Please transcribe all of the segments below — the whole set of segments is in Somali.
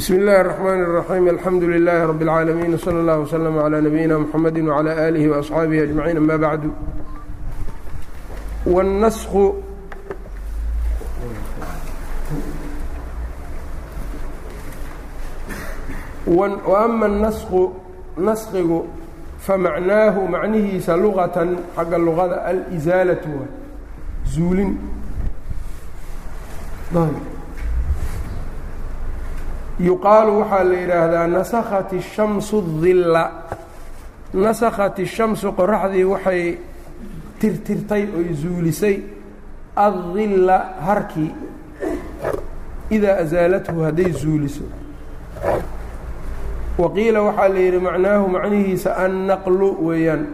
bsm اllahi الرحmn الرaxيim alxamdu لilaahi rab اlcaalamiin wslى اllah وslm عlى nabiyina mxamedi وعlى آlihi وaصxaabihi أجmaciin ama bacdu wالnaskhu وama الnaskhu naskigu famacnaahu macnihiisa lugatan xagga luqada alizaalaةu wa zuulin yuqaalu waxaa la yidhaahdaa nasakhati shamsu dilla nasakhati shamsu qoraxdii waxay tirtirtay oy zuulisay addilla harkii idaa asaalathu hadday zuuliso. Waqiila waxaa la yidhi macnaahu macnihiisa annaqlu weeyaan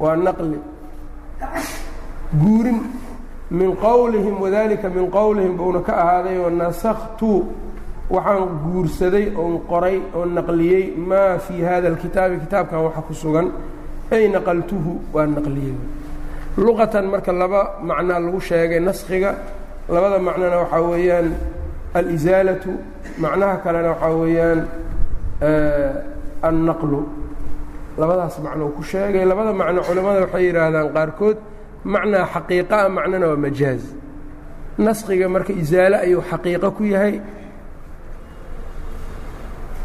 waa naqli guurin min qowlihim wadalika min qowlihim buuna ka ahaaday oo nasaktu waxaan guursaday oon qoray oon naqliyey maa fii hada alkitaabi kitaabkan waxa ku sugan ay naqaltuhu? Waa naqliyey. Luqatan marka laba macnaa lagu sheegay naskhiga labada macnona waxaa weeyaan alisaalatu macnaha kalena waxaa weeyaan annaqlu. Labadaas macno ku sheegay labada macno culimmada waxay yidhaahdaan qaarkood macnaa xaqiiqaa macnona waa majaaz. Naskhiga marka isaale ayuu xaqiiqo ku yahay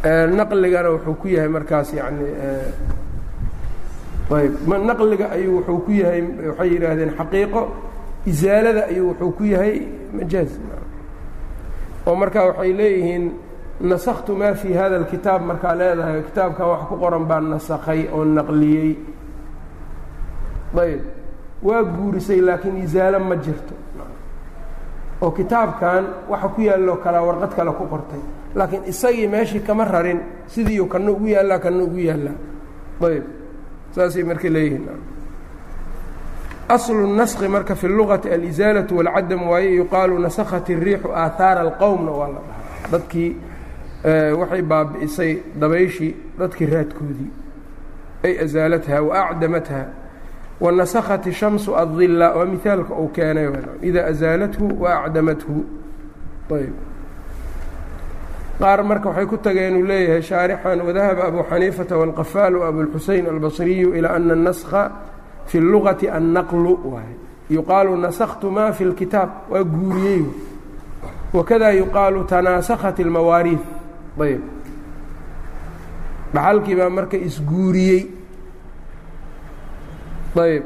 naqligana wuxuu ku yahay markaas yani ayb naqliga ayuu wuxuu ku yahay waxay yidhaahdeen xaqiiqo isaalada ayuu wuxuu ku yahay majaaz. Oo marka waxay leeyihiin nasaktu maa fii hada alkitaab markaa leedahay kitaabkan wax ku qoran baan nasakhay oo naqliyey. Ayb waa guurisay laakiin isaalo ma jirto oo kitaabkan waxa ku yaalloo kalaa warqad kale ku qortay laakiin isagii meeshii kama rarin sidiiu kana ugu yaallaa kana ugu yaallaa ayb saasay marka leeyihiin aslu naskhi marka fi lugati alizaalaةu wاlcadam waaye yuqaalu nasakhat الriixu aahaara اlqowmna waa la dhahaa dadkii waxay baabi'isay dabayshii dadkii raadkoodii ay asaalatha waacdamatha wanasakhat الshamsu aلdila waa mihaalka uu keenay ida asaalathu waacdamathu ayb qaar marka waxay ku tageen uu leeyahay shaarixan wadahaba abu xaniifata wاlqafaal abulxusein albasriyu ilaa ana الnaskha fi اlugati annaqlu waay yuqaalu nasaktu ma fi اlkitaab waa guuriyey wakada yuqaalu tanaasakhat اlmawaariid ayb dhaxalkii baa marka isguuriyey ayb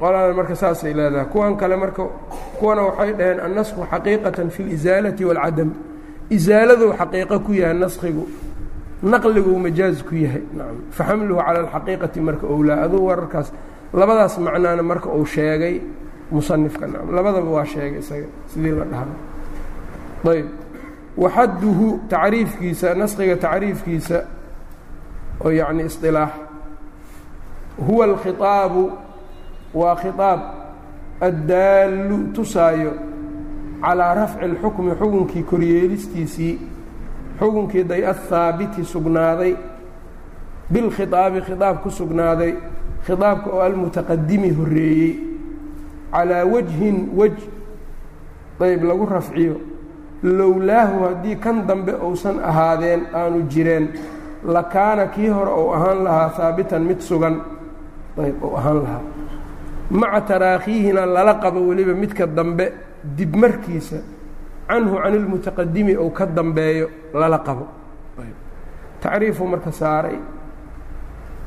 qoladan marka saasay leedahay kuwan kale marka kuwana waxay dhaheen annasku xaqiiqatan fi اlisaalati wاlcadam isaaladuu xaqiiqo ku yahay naskigu naqliguu majaaz ku yahay. Faxamluhu cala alxaqiiqati marka owlaa aduu wararkaas labadaas macnaana marka uu sheegay musanifka nam labadaba waa sheegay isaga sidii la dhahdo ayb waxaduhu tacriifkiisa naskiga tacriifkiisa oo yacni isilaax huwa alkhiطaabu waa khiطaab addaallu tusaayo calىa rafci اlxukmi xukunkii koryeelistiisii xukunkii day ahaabiti sugnaaday bilkhiطaabi khiطaab ku sugnaaday khiطaabka oo almutaqadimi horeeyey calىa wajhin wej ayb lagu rafciyo lowlaahu haddii kan dambe uusan ahaadeen aanu jireen lakaana kii hore ou ahaan lahaa haabitan mid sugan ayb ahaan lahaa. Maca taraakhiihina lala qabo weliba midka dambe dib markiisa canhu can ilmutaqadimi ou ka dambeeyo lala qabo. Tacriifuu marka saaray.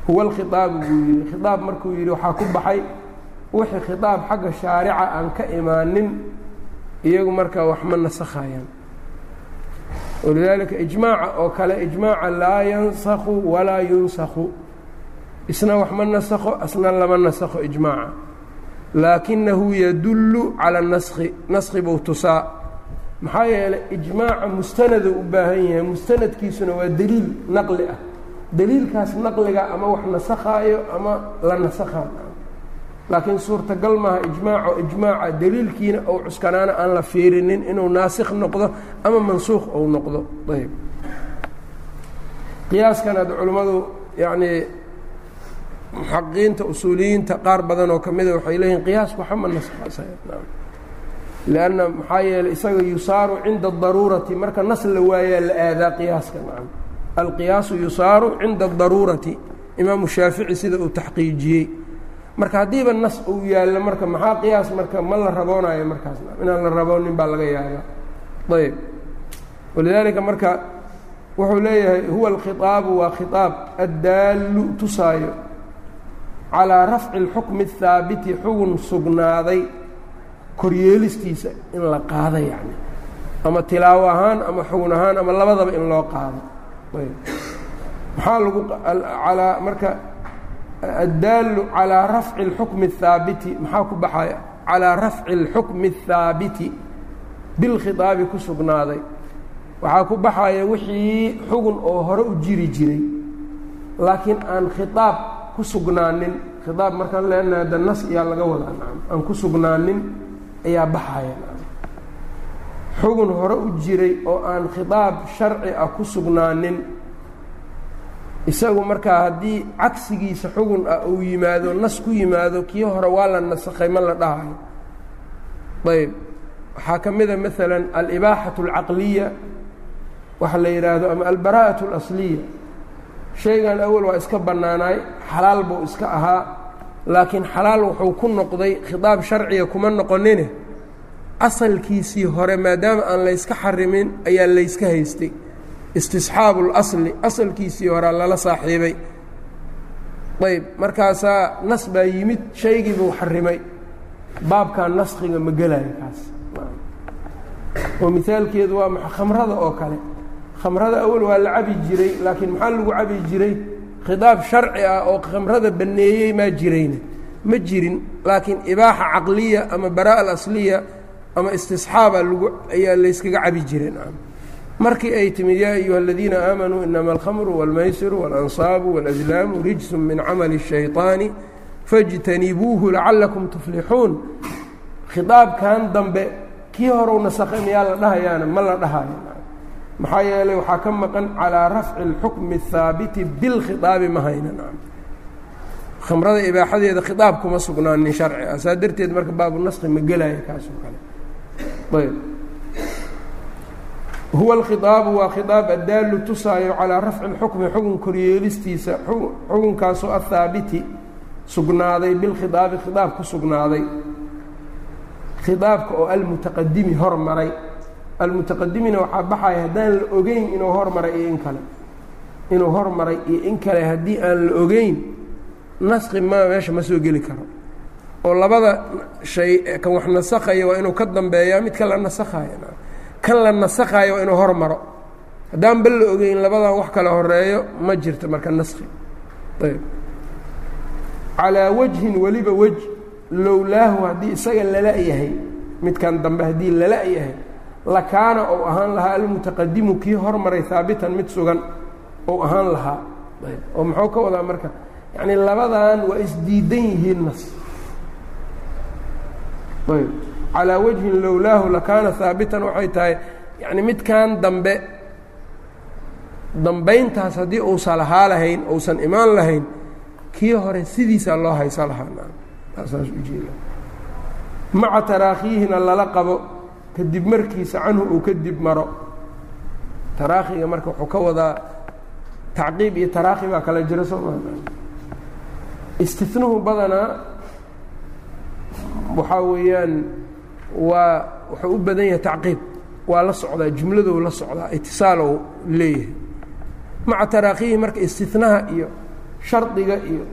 Huwa alkhiaabu buu yidhi. Khiaab markuu yidhi waxaa ku baxay wixii khiaab xagga shaarica aan ka imaanin iyagu markaa wax ma nasakhayaan walidaalika ijmaaca oo kale ijmaaca laa yansakhu walaa yunsakhu isna wax ma nasakho asna lama nasakho ijmaaca. Laakinahu yadullu cala naskhi naskhi buu tusaa. Maxaa yeelay ijmaaca mustanaduu u baahan yahay mustanadkiisuna waa deliil naqli ah. Deliilkaas naqliga ama wax nasakhaayo ama la nasakhaayo. Laakiin suurtagal maaha ijmaaco ijmaaca deliilkiina ou cuskanaana aan la fiirinin inuu naasikh noqdo ama mansuukh ou noqdo. Ayb qiyaaskan hadda culimmadu yacnii muxaqiqiinta usuuliyiinta qaar badan oo ka mida waxay leeyihiin qiyaasku naskhaasa lianna maxaa yeeley isaga yusaaru cinda adaruurati marka nas la waayaa la aadaa qiyaaska nacam. Alqiyaasu yusaaru cinda adaruurati imaamu shaafici sida uu taxqiijiyey. Marka haddiiba nas uu yaallo marka maxaa qiyaas? Marka ma la raboonayo markaas inaan la raboonin baa laga yaabaa. Ayb walidaalika marka wuxuu leeyahay huwa alkhiطaabu waa khiطaab addaallu tusaayo calaa rafci alxukmi athaabiti xugun sugnaaday koryeelistiisa in la qaado yacni. Ama tilaawo ahaan ama xugun ahaan ama labadaba in loo qaado. Maxaa lagu alaa marka addaalu calaa rafci alxukmi athaabiti maxaa ku baxaya? Calaa rafci alxukmi athaabiti bilkhitaabi ku sugnaaday. Waxaa ku baxaya wixii xugun oo hore u jiri jiray. Laakiin aan khiaab ku sugnaanin. Khiaab markaan leenahay da nas iyaa laga wadaa. Nacam aan ku sugnaanin ayaa baxaya. Nacam xugun hore u jiray oo aan khiaab sharci ah ku sugnaanin. Isagu markaa haddii cagsigiisa xugun ah uu yimaado nas ku yimaado kii hore waa la nasakhay ma la dhahayo ayb. Waxaa ka mida maalan alibaaxatu alcaqliya waxa la yidhaahdo ama albaraa'at اlasliya shaygan awal waa iska bannaanaay xalaal buu iska ahaa laakiin xalaal wuxuu ku noqday khiطaab sharciga kuma noqonine. Asalkiisii hore maadaama aan layska xarimin ayaa layska haystay. Istisxaabu اlasli asalkiisii horea lala saaxiibay. Ayb markaasaa nas baa yimid shaygii buu xarimay. Baabkan naskiga ma gelaya kaas. Oo mihaalkeedu waa ma khamrada oo kale khamrada awal waa la cabi jiray laakiin maxaa lagu cabi jiray khidaab sharci ah oo khamrada banneeyey maa jirayna ma jirin laakiin ibaaxa caqliya ama baraa alasliya ama istisxaaba lagu ayaa layskaga cabi jiray markii ay timid yaa ayuha aladiina aamanuu inama alkhamru wاlmaysiru wاlansaabu wاlأslaamu rijsu min camali الshayطaani fاjtanibuuhu lacalakum tuflixuun khidaabkan dambe kii horew nasakhay miyaa la dhahayaana ma la dhahayo maxaa yeelay waxaa ka maqan calىa rafci اlxukmi الhaabiti bilkhiطaabi ma hayna khamrada ibaaxadeeda khiطaab kuma sugnaanin sharci ah saa darteed marka baabu naski ma gelaya kaasoo kale ayb huwa alkhiطaabu waa khiطaab addaalu tusaayo calىa rafci اlxukmi xugun koryeelistiisa xukunkaasoo ahaabiti sugnaaday bilkhidaabi khidaab ku sugnaaday khidaabka oo almutaqadimi hormaray almutaqadimina waxaa baxaya haddaan la ogeyn inuu hormaray iyo in kale. Inuu hormaray iyo in kale haddii aan la ogeyn naski ma meesha ma soo geli karo. Oo labada shay kan wax nasakaya waa inuu ka dambeeyaa midka la nasakhayo kan la nasakhayo waa inuu hormaro. Haddaan ba la ogeyn labadan wax kala horeeyo ma jirto marka naski ayb. Calىa wajhin weliba wej lowlaahu haddii isaga lala yahay midkan dambe haddii lala yahay lakaana ou ahaan lahaa almutaqadimu kii hormaray haabitan mid sugan ou ahaan lahaa. Oo muxuu ka wadaa marka? Yacni labadan waa isdiidan yihiin nas ayb. Calىa wajhin lowlaahu lakaana haabitan waxay tahay yani midkan dambe dambayntaas haddii uusan lahaa lahayn uusan imaan lahayn kii hore sidiisaa loo haysa lahaa. Taasaas ujeeda maca taraakhiihina lala qabo kadib markiisa canhu uu kadib maro. Taraakhiga marka wuxuu ka wadaa tacqiib iyo taraakhi baa kala jira soo maa istinuhu badanaa waxaa weeyaan waa wuxuu u badan yahay tacqiib. Waa la socdaa jumladou la socdaa itisaalow leeyahay. Maca taraakhiihi marka istinaha iyo shardiga iyo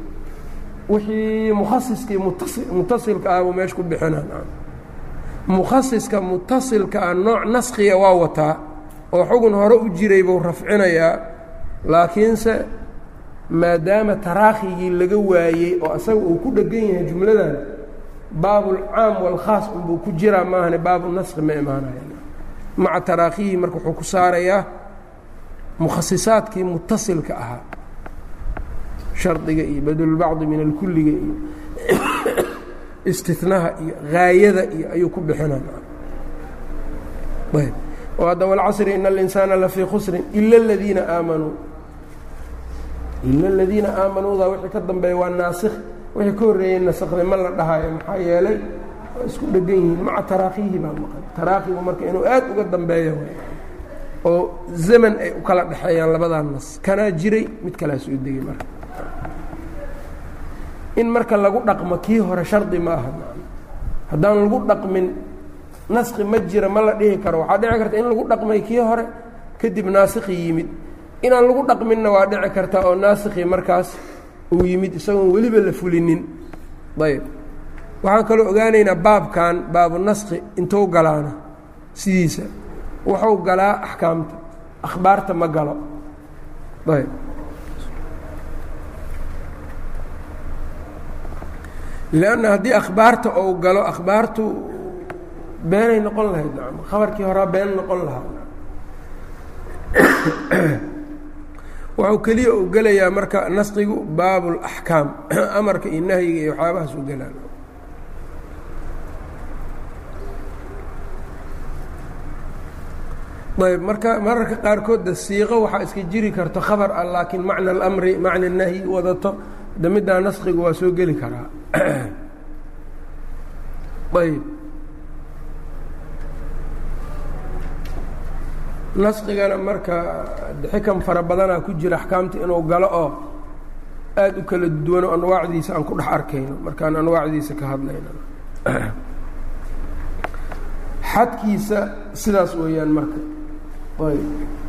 wixii mukhasiskii mutas mutasilka ah buu meesha ku bixinaa mukhasiska mutasilka ah nooc naskiya waa wataa oo xugun hore u jiray buu rafcinayaa laakiinse maadaama taraakhigii laga waayey oo asaga uu ku dhegan yahay jumladan baabulcaam walkhaas unbuu ku jiraa maahane baabu naski ma imaanaya maca taraakhihi marka wuxuu ku saarayaa mukhasisaadkii mutasilka ahaa shardiga iyo badlulbacdi min alkulliga iyo istinaha iyo haayada iyo ayuu ku bixinaa. Ayb. Oo hadda walcasri ina alinsaana lafii khusrin ila aladiina aamanuu ila aladiina aamanuuda wixii ka dambeeya waa naasikh wixii ka horreeyey nasakday ma la dhahayo maxaa yeelay waa isku dhegan yihiin. Maca taraakihi baa maqan. Taraakigu marka inuu aad uga dambeeyo oo zaman ay u kala dhexeeyaan labadaa nas kanaa jiray mid kalaa soo degay marka in marka lagu dhaqmo kii hore shardi ma aha. Haddaan lagu dhaqmin naski ma jira ma la dhihi karo. Waxaa dhici karta in lagu dhaqmay kii hore kadib naasikhi yimid. Inaan lagu dhaqminna waa dhici karta oo naasikhi markaas uu yimid isagoon weliba la fulinin. Ayb waxaan kaloo ogaanaynaa baabkan baabu naski intuu galaana sidiisa. Wuxuu galaa axkaamta. Akhbaarta ma galo. Ayb lanna haddii akhbaarta ou galo akhbaartu beenay noqon lahayd nacam khabarkii horaa been noqon lahaa. Wuxuu keliya u gelayaa marka naskigu baabu اlaxkaam amarka iyo nahyiga iyo waxyaabahaas u gelaan ayb marka mararka qaarkoodda siiqo waxaa iska jiri karto khabar ah laakiin macna اlamri macna nahyi wadato de middaa naskigu waa soo geli karaa ayb naskigana marka xikam fara badanaa ku jira axkaamta inuu galo oo aada u kala duwano anwaacdiisa aan ku dhex arkayno. Markaan anwaacdiisa ka hadlayno. Xadkiisa sidaas weeyaan marka. Ayb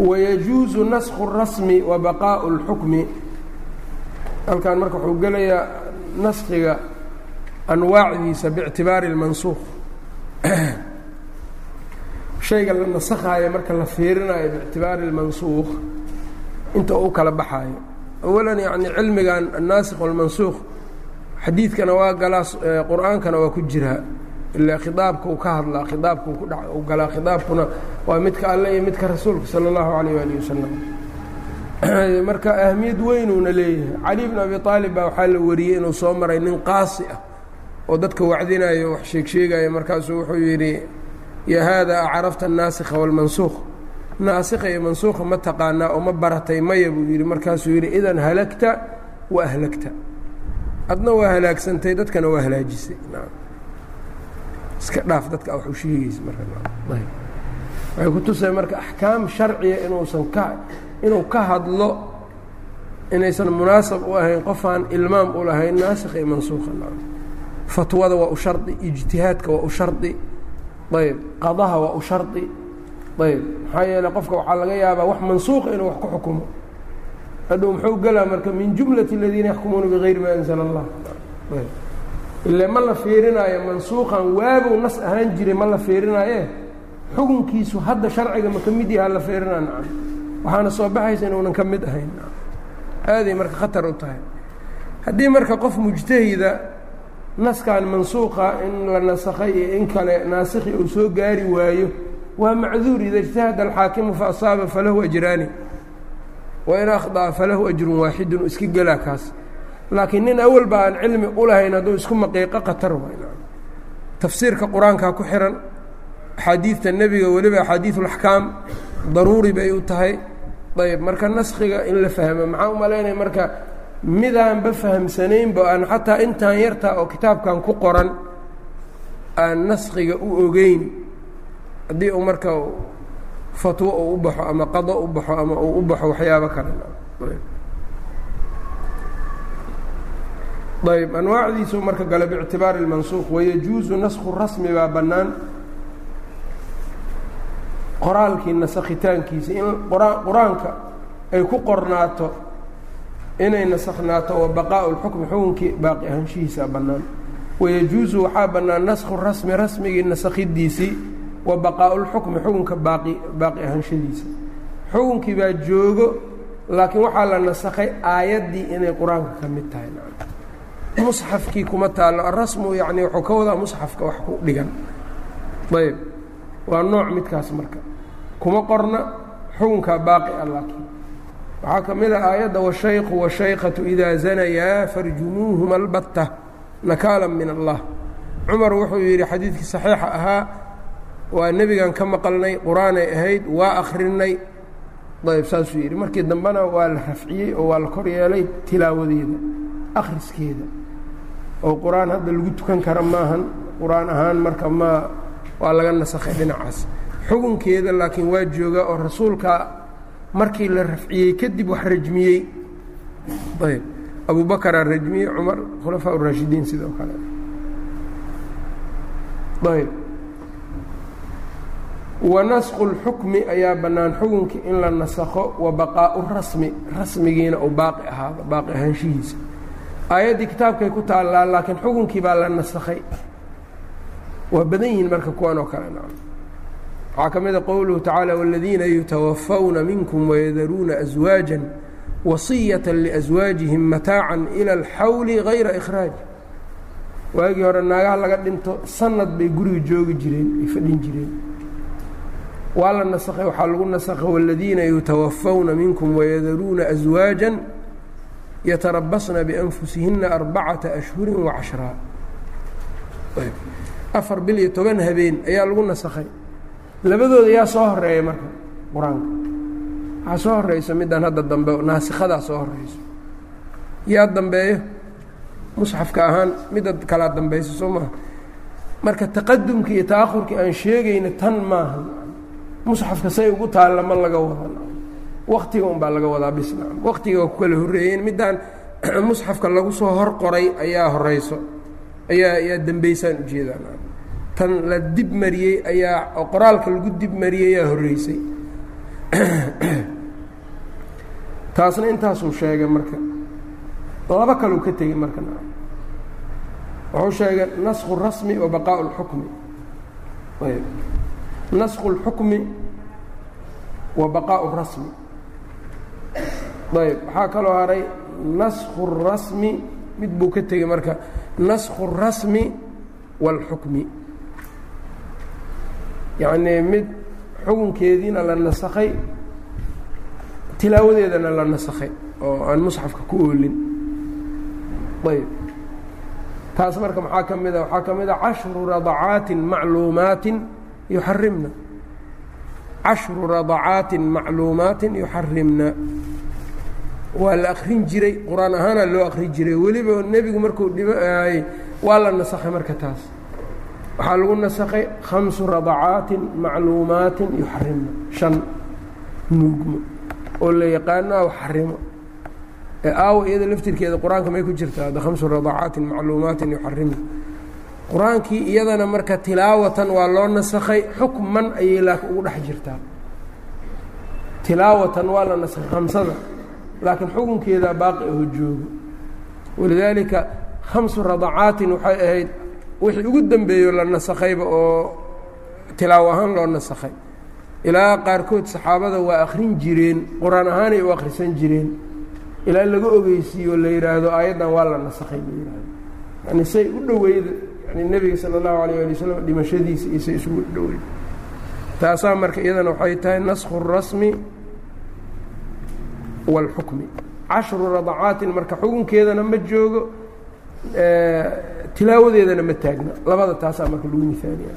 wayajuuzu naskhu الrasmi wa baqaءu اlxukmi halkan marka wuxuu gelayaa naskiga anwaacdiisa biictibaari اlmansuuq shayga la nasakhaayo marka la fiirinayo biictibaari اlmansuuq inta uu kala baxaayo awalan yani cilmigan annaasikh wاlmansuuq xadiidkana waa galaa qur-aankana waa ku jiraa ilaa khiaabka uu ka hadlaa khiaabka u galaa khiaabkuna waa midka alle iyo midka rasuulka salى اllahu alayh ali wasalam marka ahmiyad weynuuna leeyahay cali bn abi aalib baa waxaa la wariyey inuu soo maray nin qaasi ah oo dadka wacdinayo wax sheeg sheegaya markaasuu wuxuu yidhi ya haada acarafta الnaasikha wاlmansuuq naasikha iyo mansuuqa ma taqaanaa oo ma baratay maya buu yidhi markaasuu yidhi idan halagta wa ahlagta adna waa halaagsantay dadkana waa halaajisay iska dhaaf dadka wax u sheegaysa marwaxay ku tusay marka axkaam sharciya inuusan ka inuu ka hadlo inaysan munaasab u ahayn qofaan ilmaam u lahayn naasikh iyo mansuuqa fatwada waa u shardi ijtihaadka waa u shardi. Ayb. Qadaha waa u shardi. Ayb. Maxaa yeeley qofka waxaa laga yaabaa wax mansuuqa inuu wax ku xukumo. Hadhow muxuu gelaa marka min jumlati aladiina yaxkumuuna bigayri ma anzala allah ile ma la fiirinaayo mansuuqan waabow nas ahaan jiray ma la fiirinaaye xukunkiisu hadda sharciga ma ka mid yaha la fiirinaa nacam. Waxaana soo baxaysa inuunan ka mid ahayn aaday marka khatar u tahay. Haddii marka qof mujtahida naskan mansuuqa in la nasakhay iyo in kale naasikhi uu soo gaari waayo waa macduur ida ijtahada alxaakimu fa asaaba falahu ajraani. Wain akhطأa falahu ajrun waaxidun iska gelaa kaas laakiin nin awal ba aan cilmi u lahayn hadduu isku maqiiqo qatar tafsiirka qur'aankaa ku xihan axaadiidta nebiga weliba axaadiiثulaxkaam daruuri bay u tahay. Ayb marka naskiga in la fahmo maxaa u malaynaya marka midaanba fahamsanaynba aan xataa intaan yartaa oo kitaabkan ku qoran aan naskiga u ogeyn. Haddii uu marka fatwo uu u baxo ama qado u baxo ama uu u baxo waxyaabo kale ayb anwaacdiisu marka gale bictibaari اlmansuuq wayajuuzu naskhu rasmi baa bannaan. Qoraalkii nasakhitaankiisa in qur'aanka ay ku qornaato inay nasakhnaato wa baqaau اlxukmi xukunkii baaqi ahaanshihiisa bannaan. Wayajuuzu waxaa bannaan naskhu rasmi rasmigii nasakhidiisii wa baqaau lxukmi xukunka baaqi baaqi ahaanshadiisa xukunkii baa joogo laakiin waxaa la nasakhay aayaddii inay qur'aanka ka mid tahay musxafkii kuma taallo arasmu yacni wuxuu ka wadaa musxafka wax ku dhigan. Ayb waa nooc midkaas marka. Kuma qorna xukunkaa baaqi ah laakiin. Waxaa ka mid a aayadda washaykhu washaykatu idaa zanayaa farjumuuhuma albatta nakaala min allah. Cumar wuxuu yidhi xadiidkii saxiixa ahaa waa nebigan ka maqalnay qur'aanay ahayd waa akhrinay ayb saasuu yidhi. Markii dambena waa la rafciyey oo waa la kor yeelay tilaawadeeda akhriskeeda oo qur'aan hadda lagu tukan kara maahan qur'aan ahaan marka ma waa laga nasakhay dhinacaas. Xukunkeeda laakiin waa jooga oo rasuulka markii la rafciyey kadib wax rajmiyey. Ayb. Abu bakaraa rajmiyey cumar khulafaa uraashidiin sidoo kale. Ayb. Wa nasku اlxukmi ayaa bannaan xukunkii in la nasakho wa baqaau rasmi. Rasmigiina uu baaqi ahaado baaqi ahaanshihiisa aayaddii kitaabkay ku taallaa laakiin xukunkii baa la nasakhay. Waa badan yihiin marka kuwan oo kale waxaa ka mid a qowluhu tacaala wاladiina yutawafawna minkum wayadaruuna aswaaja wasiyata liaswaajihim mataacan ila alxawli hayra ikhraaj waagii hore naagaha laga dhinto sanad bay guriga joogi jireen ay fadhin jireen. Waa la nasakhay waxaa lagu nasakha wاladiina yutawafawna minkum wayadaruuna aswaaja yatarabasna bianfusihina arbacata ashhuri wacashraa afar bil iyo toban habeen ayaa lagu nasakhay labadooda yaa soo horreeya marka qur'aanka waxaa soo horeyso midaan hadda dambe naasikadaa soo horeyso yaa dambeeyo musxafka ahaan midda kalaa dambayso soo maaha marka taqadumkii iyo ta'ahurkii aan sheegayna tan maaha musxafka say ugu taalla ma laga wada waktiga un baa laga wadaa bisna waktiga ku kala horreeyeen middaan musxafka lagu soo hor qoray ayaa horeyso. Ayaa ayaa dembaysaan ujeedaan tan la dib mariyey ayaa qoraalka lagu dib mariyey ayaa horreysay. Taasna intaasuu sheegay marka. Laba kaleu ka tegey marka. Wuxuu sheegay nasku rasmi wa baqaau اlxukmi nasku اlxukmi wa baqaau rasmi ayb waxaa kaloo haray nasku الrasmi mid buu ka tegey marka nasku الrasmi wاlxukmi yacnii mid xukunkeediina la nasakhay tilaawadeedana la nasakhay oo aan musxafka ku oolin ayb taas marka maxaa ka mid a waxaa ka mid a cashru radacaatin macluumaatin yuxarimna cashru radacaatin macluumaatin yuxarimna waa la akrin jiray qur'aan ahaana loo akri jiray. Weliba nebigu markuu dhimaayey waa la nasakhay marka taas. Waxaa lagu nasakhay khamsu radacaatin macluumaatin yuxarimna shan nuugmo oo la yaqaano aw xarimo ee aawa iyada laftirkeeda qur'aanka may ku jirtaa ada khamsu radacaatin macluumaatin yuxarimna qur'aankii iyadana marka tilaawatan waa loo nasakhay xukman ayay laakin ugu dhex jirtaa. Tilaawatan waa la nasakhay khamsada laakiin xukunkeedaa baaqi aho joogo. Walidaalika khamsu radacaatin waxay ahayd wixii ugu dembeeyo la nasakhayba oo tilaawo ahaan loo nasakhay. Ilaa qaarkood saxaabada waa akhrin jireen qur'aan ahaanay u akhrisan jireen. Ilaa laga ogeysiiyo la yidhaahdo aayaddan waa la nasakhay la yidhaahdo yani say u dhoweyda yani nebiga sala allahu alayh ali wasalam dhimashadiisa iyo say isugu dhoweyda taasaa marka iyadana waxay tahay naskhu الrasmi wاlxukmi cashru radacaatin marka xukunkeedana ma joogo tilaawadeedana ma taagna labada taasaa marka lagu miaaliya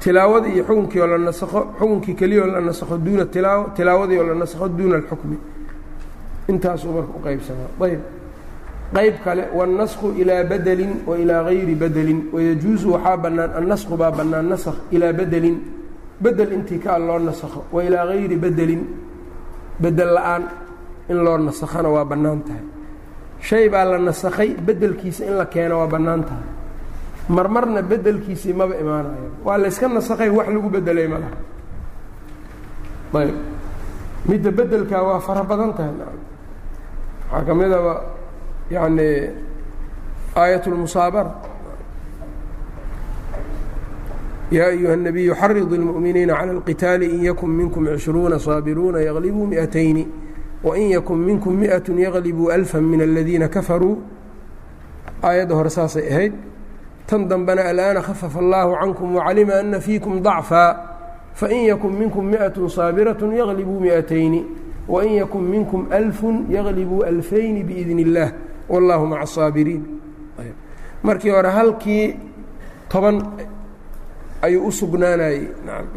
tilaawada iyo xukunkii oo la nasakho xukunkii keliya oo la nasakho duuna tilaawa tilaawadii oo la nasakho duuna alxukmi intaasuu marka u qaybsamaa ayb qayb kale wاnnasku ilaa bedelin wa ilaa gayri bedelin wayajuusu waxaa bannaan annasku baa bannaan nasakh ilaa bedelin bedel intii kaa loo nasakho wa ilaa gayri bedelin bedel la'aan in loo nasakhana waa bannaan tahay. Shay baa la nasakhay bedelkiisa in la keeno waa bannaan tahay. Marmarna bedelkiisii maba imaanayo. Waa layska nasakhay wax lagu bedelay ma laha. Ayb. Midda bedelkaa waa fara badan tahay waxaa ka midaba yani aayat yaa ayuha الnabiyu xariض اlmuؤminiina calى اlqitaali in yakun minkum cishruuna صaabiruuna yaglibuu miئatayni wain yakun minkum miئaة yaglibuu alfa min aladiina kafaruu aayadda hore saasay ahayd tan dambena alآana khafafa اllahu cankum wacalima ana fiikum ضacfaa fain yakun minkum miئaة saabiraة yaglibuu miئatayni wain yakun minkum alfu yaglibuu alfayni biidn اllah wallahu maca asaabiriin markii hore halkii toban ayuu u sugnaanayey.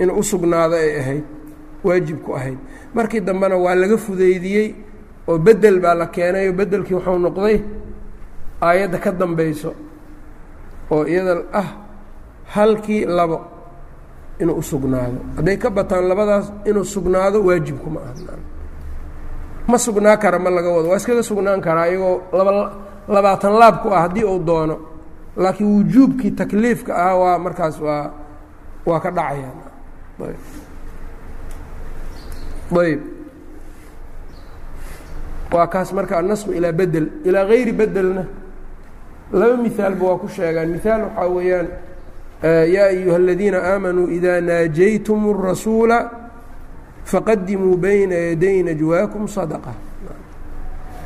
Inuu u sugnaado ay ahayd waajib ku ahayd. Markii dambena waa laga fudeydiyey oo bedel baa la keenay oo bedelkii wuxuu noqday aayadda ka dambayso oo iyada ah halkii labo inuu u sugnaado. Hadday ka bataan labadaas inuu sugnaado waajibkuma aha. Ma sugnaa kara ma laga wado. Waa iskaga sugnaan karaa iyagoo laba labaatan laab ku ah haddii uu doono. Laakiin wujuubkii takliifka ah waa markaas waa waa ka dhacayaan ayb. Waa kaas marka annasku ilaa bedel ilaa gayri bedelna. Laba mihaalba waa ku sheegaan. Mihaal waxaa weeyaan yaa ayuha aladiina aamanuu idaa naajaytum الrasuula faqadimuu bayna yaday najwaakum sadaqa.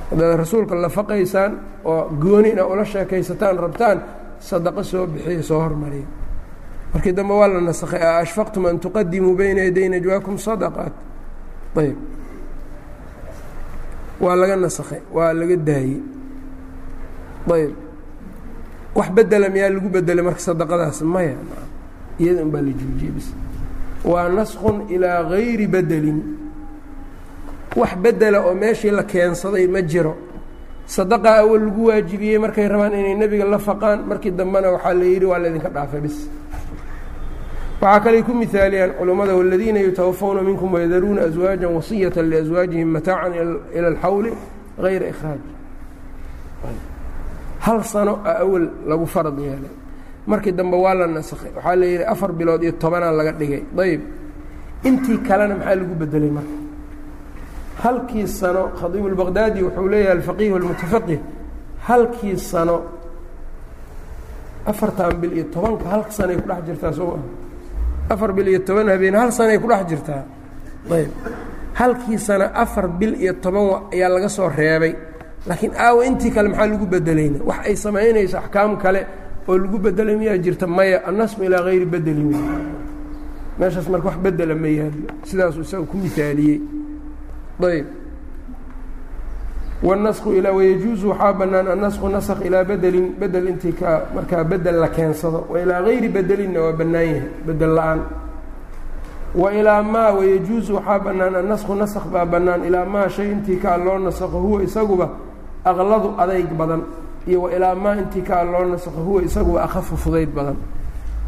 Haddaad rasuulka la faqaysaan oo gooni ula sheekaysataan rabtaan sadaqo soo bixiya soo hormariya markii dambe waa la nasakhay a ashfaqtum an tuqadimuu bayna yaday najwaakum sadaqaat. Ayb. Waa laga nasakhay waa laga daayey ayb. Wax bedela miyaa lagu bedelay marka sadaqadaas? Maya iyada un la joojiyey bis waa naskun ilaa gayri bedelin wax bedela oo meeshii la keensaday ma jiro sadaqa awal lagu waajibiyey markay rabaan inay nebiga la faqaan markii dambena waxaa la yidhi waa laydinka dhaafay bis. Waxaa kaley ku mihaaliyaan culummada waladiina yutawafawna minkum wayadaruuna aswaaja wasiyata liaswaajihim mataacan ila alxawli gayra ikhraaj hal sano a awal lagu farad yeelay. Markii dambe waa la nasakhay. Waxaa la yidhi afar bilood iyo tobanaa laga dhigay. Ayb intii kalena maxaa lagu bedelay marka halkii sano khadiib اlbaqdaadi wuxuu leeyahay alfaqiih اlmutafaqih halkii sano afartan bil iyo tobanka hal sanay ku dhex jirtaa soo afar bil iyo toban habeen hal sanay ku dhex jirtaa? Ayb. Halkii sano afar bil iyo toban ayaa laga soo reebay. Laakiin aawa intii kale maxaa lagu bedelayna wax ay samaynayso axkaam kale oo lagu bedelay miyaa jirta maya annasmu ilaa hayri bedeli meeshaas marka wax bedela ma yaallo sidaasuu isaga ku mihaaliyey ayb wاnasku ilaa wayajuuzu waxaa bannaan annasku naskh ilaa bedelin bedel intii ka markaa bedel la keensado. Wa ilaa gayri bedelinna waa bannaan yahay bedel la'aan. Wa ilaa maa wayajuuzu waxaa bannaan annasku naskh baa bannaan. Ilaa maa shay intii kaa loo nasakho huwa isaguba aqladu adayg badan. Iyo wa ilaa maa intii kaa loo nasakho huwa isaguba akhafu fudayd badan.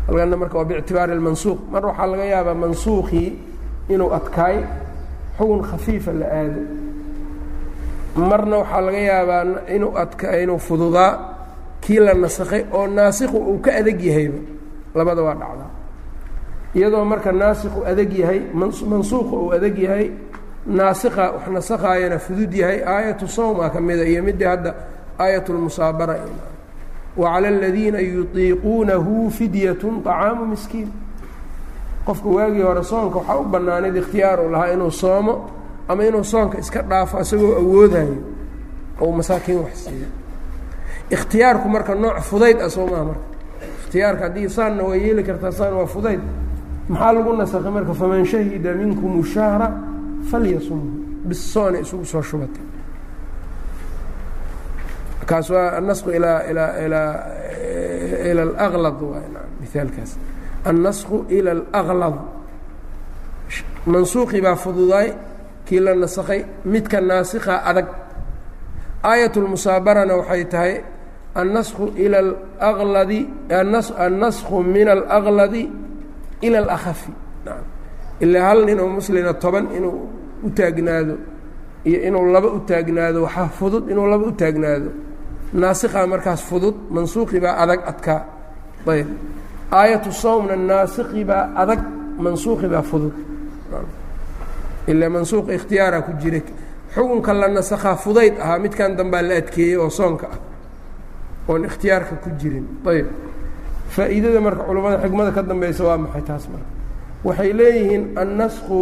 Halkana marka waa biictibaari اlmansuuq mar waxaa laga yaabaa mansuuqii inuu adkaay xugun khafiifa la aado. Marna waxaa laga yaabaa inuu adka inuu fududaa kii la nasakhay oo naasikhu uu ka adeg yahayba labada waa dhacdaa iyadoo marka naasikhu adeg yahay mansuuqa uu adeg yahay naasikha wax nasakhaayana fudud yahay aayatu sawma ka mida iyo midii hadda aayat lmusaabara wacala aladiina yutiiquunahu fidyatun طacaamu miskiin qofka waagii hore soonka waxaa u bannaanayd ikhtiyaar uu lahaa inuu soomo ama inuu soonka iska dhaafo isagoo awoodayo ou masaakiin wax siiyo. Ikhtiyaarku marka nooc fudayd ah soo marka. Ikhtiyaarka haddii saanna waa yeeli kartaa saan waa fudayd. Maxaa lagu nasakhay marka faman shahida minkum shahra falyasumhu bis soona isugu soo shubatay. Kaas waa annasku ilaa ilaa ilaa ila alaqlad waay mihaalkaas annasku ila alaqlad mansuuqii baa fududaay kii la nasakhay midka naasikha adag aayat lmusaabarana waxay tahay annasku ila alaqladi annasku min alaqladi ila alakhafi ilaa hal nin oo toban inuu u taagnaado iyo inuu laba u taagnaado waxaa fudud inuu laba u taagnaado naasikhaa markaas fudud mansuuqii baa adag adkaa ayb aayatu sawmna naasikii baa adag mansuuqi baa fudud. Ilaa mansuuqa ikhtiyaara ku jira. Xukunka la nasakhaa fudayd ahaa midkan dambaa la adkeeyey oo soonka ah. Oon ikhtiyaarka ku jirin. Ayb faa'iidada marka culammada xikmada ka dambeysa waa maxay taas marka? Waxay leeyihiin annasku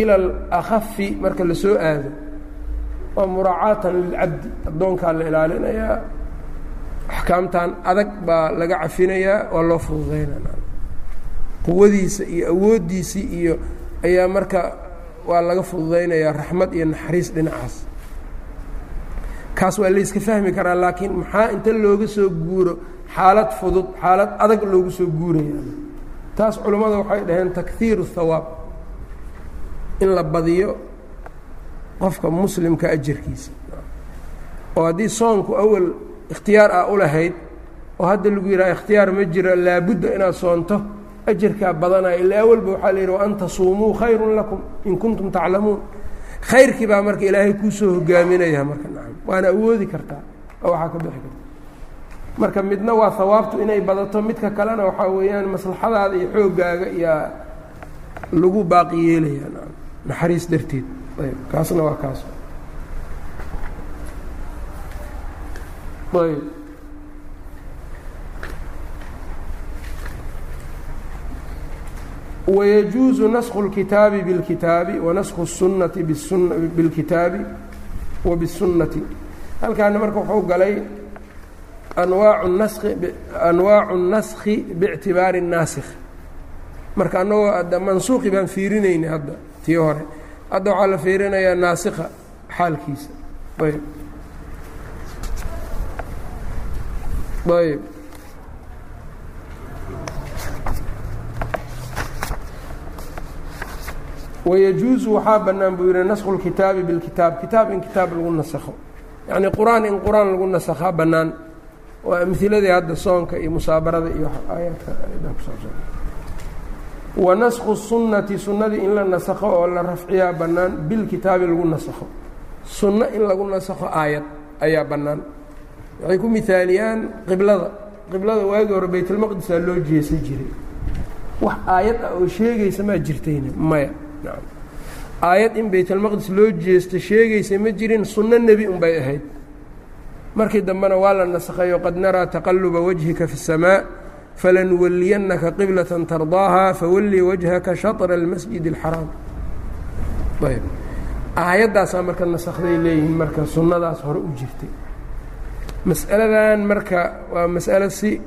ila alakhafi marka la soo aado waa muraacaatan lilcabdi addoonkaa la ilaalinayaa axkaamtan adag baa laga cafinayaa waa loo fududeynaa. Quwadiisa iyo awooddiisii iyo ayaa marka waa laga fududaynayaa raxmad iyo naxariis dhinacaas. Kaas waa layska fahmi karaa laakiin maxaa inta looga soo guuro xaalad fudud xaalad adag loogu soo guuraya? Taas culammada waxay dhaheen takhiiru hawaab in la badiyo qofka muslimka ajarkiisa oo haddii soonku awal ikhtiyaar ah u lahayd oo hadda lagu yidhaha ikhtiyaar ma jiro laabudda inaad soonto ajarkaa badanaya ila awalba waxaa la yidhi wa an tasuumuu khayrun lakum in kuntum taclamuun. Khayrkii baa marka ilaahay kuu soo hogaaminaya marka nacam waana awoodi kartaa oo waxaa ka bixi karta. Marka midna waa hawaabtu inay badato midka kalena waxaa weeyaan maslaxadaada iyo xooggaaga iyaa lagu baaqi yeelaya naxariis darteed. Ayb kaasna waa kaas ayb ويجuuز نسخ الkitaabi bاlkitaabi وanaskhu الsunaةi bاlkitaabi wa bالsunaةi halkaana marka wuxuu galay anwaacu الnaskhi bاctibaari الnaasikh marka annagoo mansuuqi baan fiirinayna hadda tii hore hadda waxaa la fiirinayaa naasikha xaalkiisa ayb wayajuusu waxaa bannaan buu yidhi naskhu lkitaabi bilkitaab kitaab in kitaab lagu nasakho yacnii qur'aan in qur'aan lagu nasakhaa bannaan waa amhiladii hadda soonka iyo musaabarada iyo aayaadka kusaabsan wa naskhu sunnati sunnadii in la nasakho oo la rafciyaa bannaan bilkitaabi lagu nasakho sunno in lagu nasakho aayad ayaa bannaan waxay ku mihaaliyaan qiblada qiblada waagii hore baytulmaqdisaa loo jeesa jiray wax aayad ah oo sheegaysa maa jirtayna maya aayad in baytalmaqdis loo jeesto sheegaysa ma jirin sunno nebi unbay ahayd markii dambena waa la nasakhayo qad naraa taqaluba wajhika fi الsamaa falanuwaliyannaka qiblatan tardaaha fawallii wajhaka shaطra اlmasjid اlxaraam ayb aayaddaasaa marka nasakday leeyihiin marka sunnadaas hore u jirtay mas'aladan marka waa mas'alo si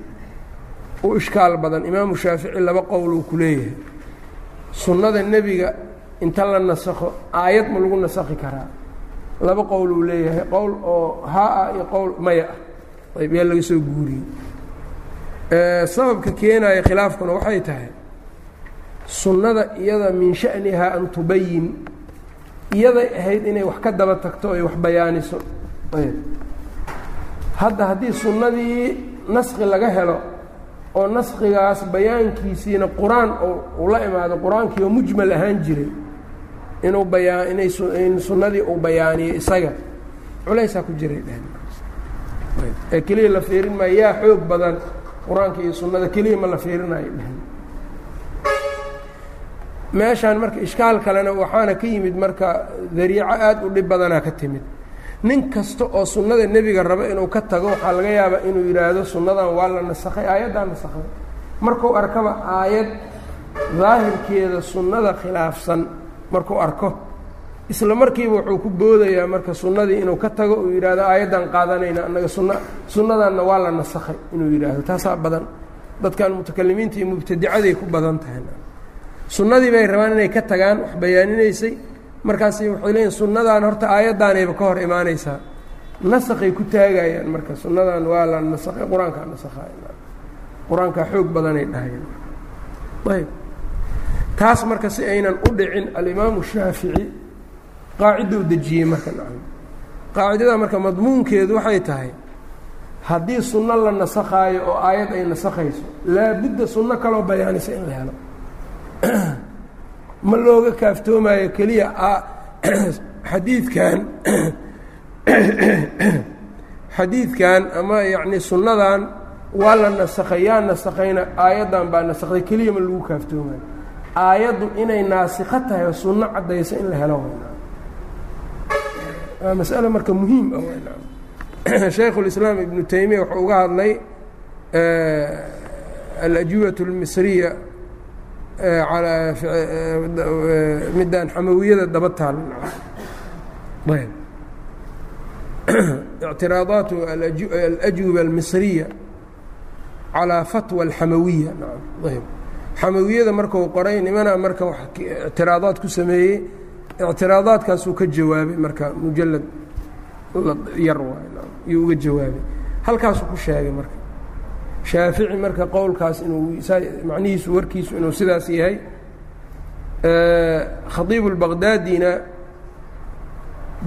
u ishkaal badan. Imaamu shaafici laba qowl uu ku leeyahay. Sunnada nebiga inta la nasakho aayad ma lagu nasakhi karaa. Laba qowl uu leeyahay qowl oo haa ah iyo qowl maya ah. Ayb yaa laga soo guuriyey. Sababka keenaya khilaafkuna waxay tahay sunnada iyada min sha'nihaa an tubayin iyaday ahayd inay wax ka daba tagto ay wax bayaaniso. Ayb hadda haddii sunnadii naskhi laga helo oo naskhigaas bayaankiisiina qur'aan uu la imaado qur'aankii oo mujmal ahaan jiray inuu bayaa inay in sunnadii uu bayaaniyo isaga culaysaa ku jiray dhehn ee keliya la fiirin maayo yaa xoog badan qur'aanka iyo sunnada keliya ma la fiirinayo dhehn meeshaan marka ishkaal kalena waxaana ka yimid marka dariico aada u dhib badanaa ka timid nin kasta oo sunnada nebiga raba inuu ka tago waxaa laga yaabaa inuu yidhaahdo sunnadan waa la nasakhay. Aayaddaa nasakhay. Markuu arkaba aayad daahirkeeda sunnada khilaafsan markuu arko isla markiiba wuxuu ku boodayaa marka sunnadii inuu ka tago uu yidhaahdo aayaddan qaadanayna annaga sunna sunnadanna waa la nasakhay inuu yidhaahdo taasaa badan. Dadkan mutakalimiinta iyo mubtadicaday ku badan tahay. Sunnadii bay rabaan inay ka tagaan wax bayaaninaysay markaasi waxay leeyihiin sunnadan horta aayaddaanayba ka hor imaanaysaa nasakhay ku taagayaan marka sunnadan waa la nasakhay qur'aankaa nasakhay qur'aankaa xoog badanay dhahayeen ayb. Taas marka si aynan u dhicin alimaamu shaafici qaacidou dejiyey marka nacam. Qaacidada marka madmuunkeedu waxay tahay haddii sunno la nasakhaayo oo aayad ay nasakhayso laabudda sunno kaloo bayaanisa in la helo ma looga kaaftoomayo keliya xadiidkan xadiidkan ama yacni sunnadan waa la nasakhay yaa nasakhayna aayaddan baa nasakday keliya ma lagu kaaftoomayo. Aayaddu inay naasikho tahay oo sunno caddaysa in la helo waa mas'ale marka muhiim ah shaykhulislaam ibnu taymiya wuxuu uga hadlay alajwibatu اlmisriya midaan xamawiyada daba taal ayb ictiraadaat alajwiba almisriya calaa fatwa alxamawiya ayb xamawiyada marku qoray nimana marka ictiraadaad ku sameeyey ictiraadaadkaasuu ka jawaabay marka mujalad yar waay yuu uga jawaabay halkaasuu ku sheegay marka shaafici marka qowlkaas inuu macnihiisu warkiisu inuu sidaas yahay khaiibu اlbaqdaadina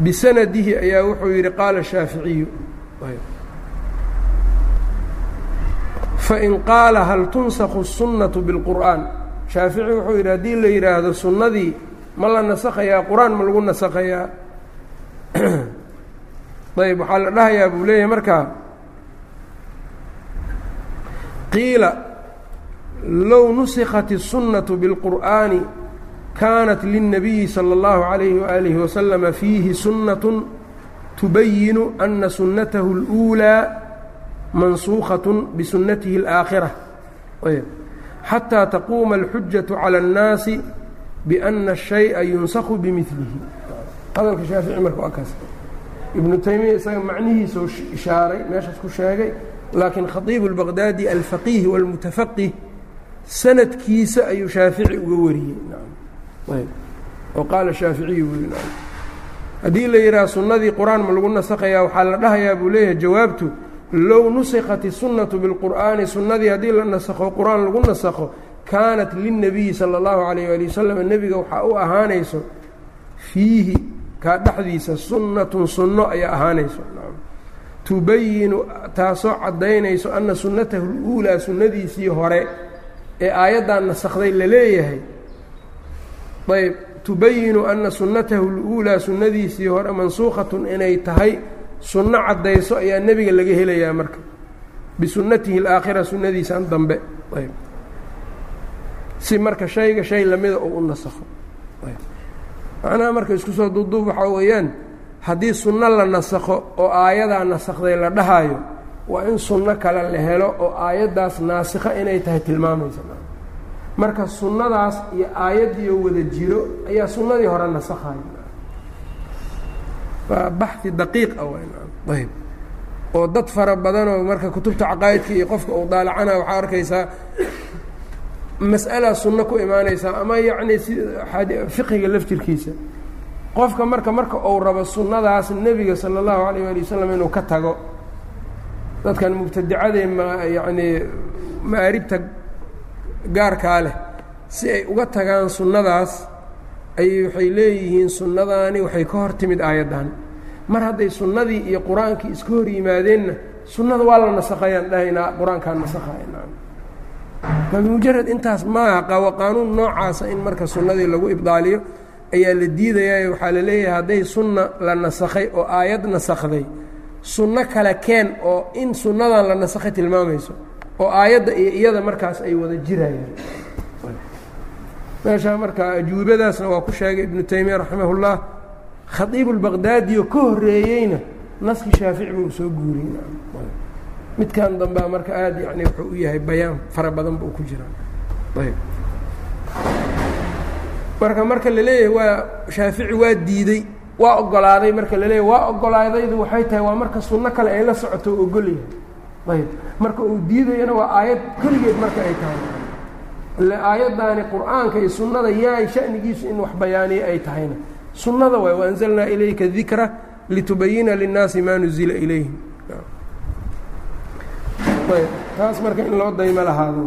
bisanadihi ayaa wuxuu yidhi qaala shaaficiyu fain qaala hal tunsakhu الsunnaةu biاlqur'an shaafici wuxuu yidhi haddii la yidhaahdo sunnadii ma la nasakhayaa qur-aan ma lagu nasakhayaa ayb waxaa la dhahayaa buu leeyahay markaa qiila low nusikhat الsunnaةu biاlqur'ani kaanat lلnabiyi salى اllahu عalayhi waalihi waslama fiihi sunnaة tubayinu ana sunnatahu اlأuulىa mansuukaة bisunnatihi اlآakhirة xatىa taquuma اlxujaة calى الnaasi biأna الشhayءa yunsakhu bimilihi hadalka shaafici marka waa kaas ibnu taymiya isaga macnihiisau ishaaray meeshaas ku sheegay laakiin khaiibu اlbaqdaadi alfaqiih wاlmutafaqih sanadkiisa ayuu shaafici uga wariyey oo qaala shaaficiyu buu haddii la yidhaha sunnadii qur-aan ma lagu nasakhayaa waxaa la dhahayaa buu leeyahay jawaabtu low nusikhat الsunnatu biاlqur'aani sunnadii haddii la nasakho qur-aan lagu nasakho kaanat lilnabiyi salى اllahu alayh ali wasalam nebiga waxaa u ahaanayso fiihi kaa dhexdiisa sunnatun sunno ayaa ahaanayso tubayinu taasoo caddaynayso anna sunnatahu luulaa sunnadiisii hore ee aayaddan nasakday la leeyahay. Ayb tubayinu anna sunnatahu luulaa sunnadiisii hore mansuukhatun inay tahay sunno caddayso ayaa nebiga laga helayaa marka. Bisunnatihi alaakhira sunnadiisan dambe. Ayb. Si marka shayga shay lamida oo u nasakho. Macnaha marka isku soo duubduub waxaa weeyaan haddii sunno la nasakho oo aayadaa nasakday la dhahaayo waa in sunno kale la helo oo aayaddaas naasikho inay tahay tilmaamaysa. Marka sunnadaas iyo aayaddiio wada jiro ayaa sunnadii hore nasakhayo baxi daqiiq ah ayb oo dad fara badanoo marka kutubta caqaa'idka iyo qofka uu daalacana waxaa arkaysaa mas'alaa sunno ku imaanaysaa ama yacni si fiqiga laftirkiisa qofka marka marka uu rabo sunnadaas nebiga sala allahu alayh ali wasalam inuu ka tago. Dadkan mubtadicadee ma yacnii ma'aaribta gaarkaa leh. Si ay uga tagaan sunnadaas ayay waxay leeyihiin sunnadaani waxay ka hor timid aayaddan. Mar hadday sunnadii iyo qur'aankii iska hor yimaadeenna sunnada waa la nasakhayaan dhahaynaa qur'aankaan nasakhayna mujarad intaas maaha qawa qaanuun noocaasa in marka sunnadii lagu ibdaaliyo ayaa la diidayaa waxaa la leeyahay hadday sunna la nasakhay oo aayad nasakday sunno kale keen oo in sunnadan la nasakhay tilmaamayso oo aayadda iyo iyada markaas ay wada jirayaan. Meeshaa marka ajuubadaasna waa ku sheegay ibnu taymiya raximahullah khaiibu lbaqdaadiyo ka horreeyeyna naski shaafici buu soo guuriyey. Midkan dambea marka aada yani wuxuu u yahay bayaan fara badan buu ku jiraa. Ayb marka marka la leeyahay waa shaafici waa diidey waa ogolaaday. Marka la leeyahay waa ogolaadaydu waxay tahay waa marka sunno kale ay la socoto o ogolyahay ayb marka uu diidayana waa aayad keligeed marka ay tahay. Ile aayaddaani qur'aanka iyo sunnada yaay shanigiisu in wax bayaaniye ay tahayna. Sunnada waay waanzalnaa ilayka dikra litubayina linnaasi maa nuzila ilayhim. Taas marka in loo daymo lahaado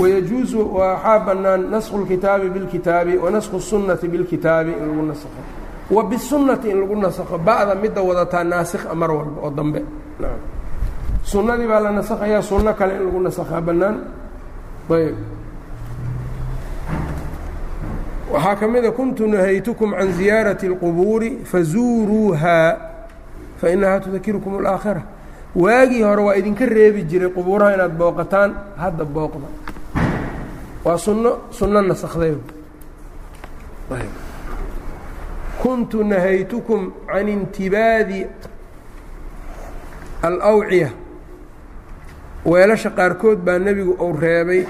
wayajuusu waxaa bannaan nasku اlkitaabi biاlkitaabi wanasku الsunnati biاlkitaabi in lagu nasakho wa bisunnati in lagu nasakho ba'da midda wadataa naasikha mar walba oo dambe sunnadii baa la nasakhayaa sunno kale in lagu nasakhaa bannaan ayb waxaa ka mida kuntu nahaytukum can ziyaarati اlqubuuri fazuuruuhaa fainahaa tudakirukum اlaakhira waagii hore waa idinka reebi jiray qubuuraha inaad booqataan hadda booqda waa sunno sunno nasakday kuntu nahaytukum can intibaadi alawciya. Weelasha qaarkood baa nebigu uu reebay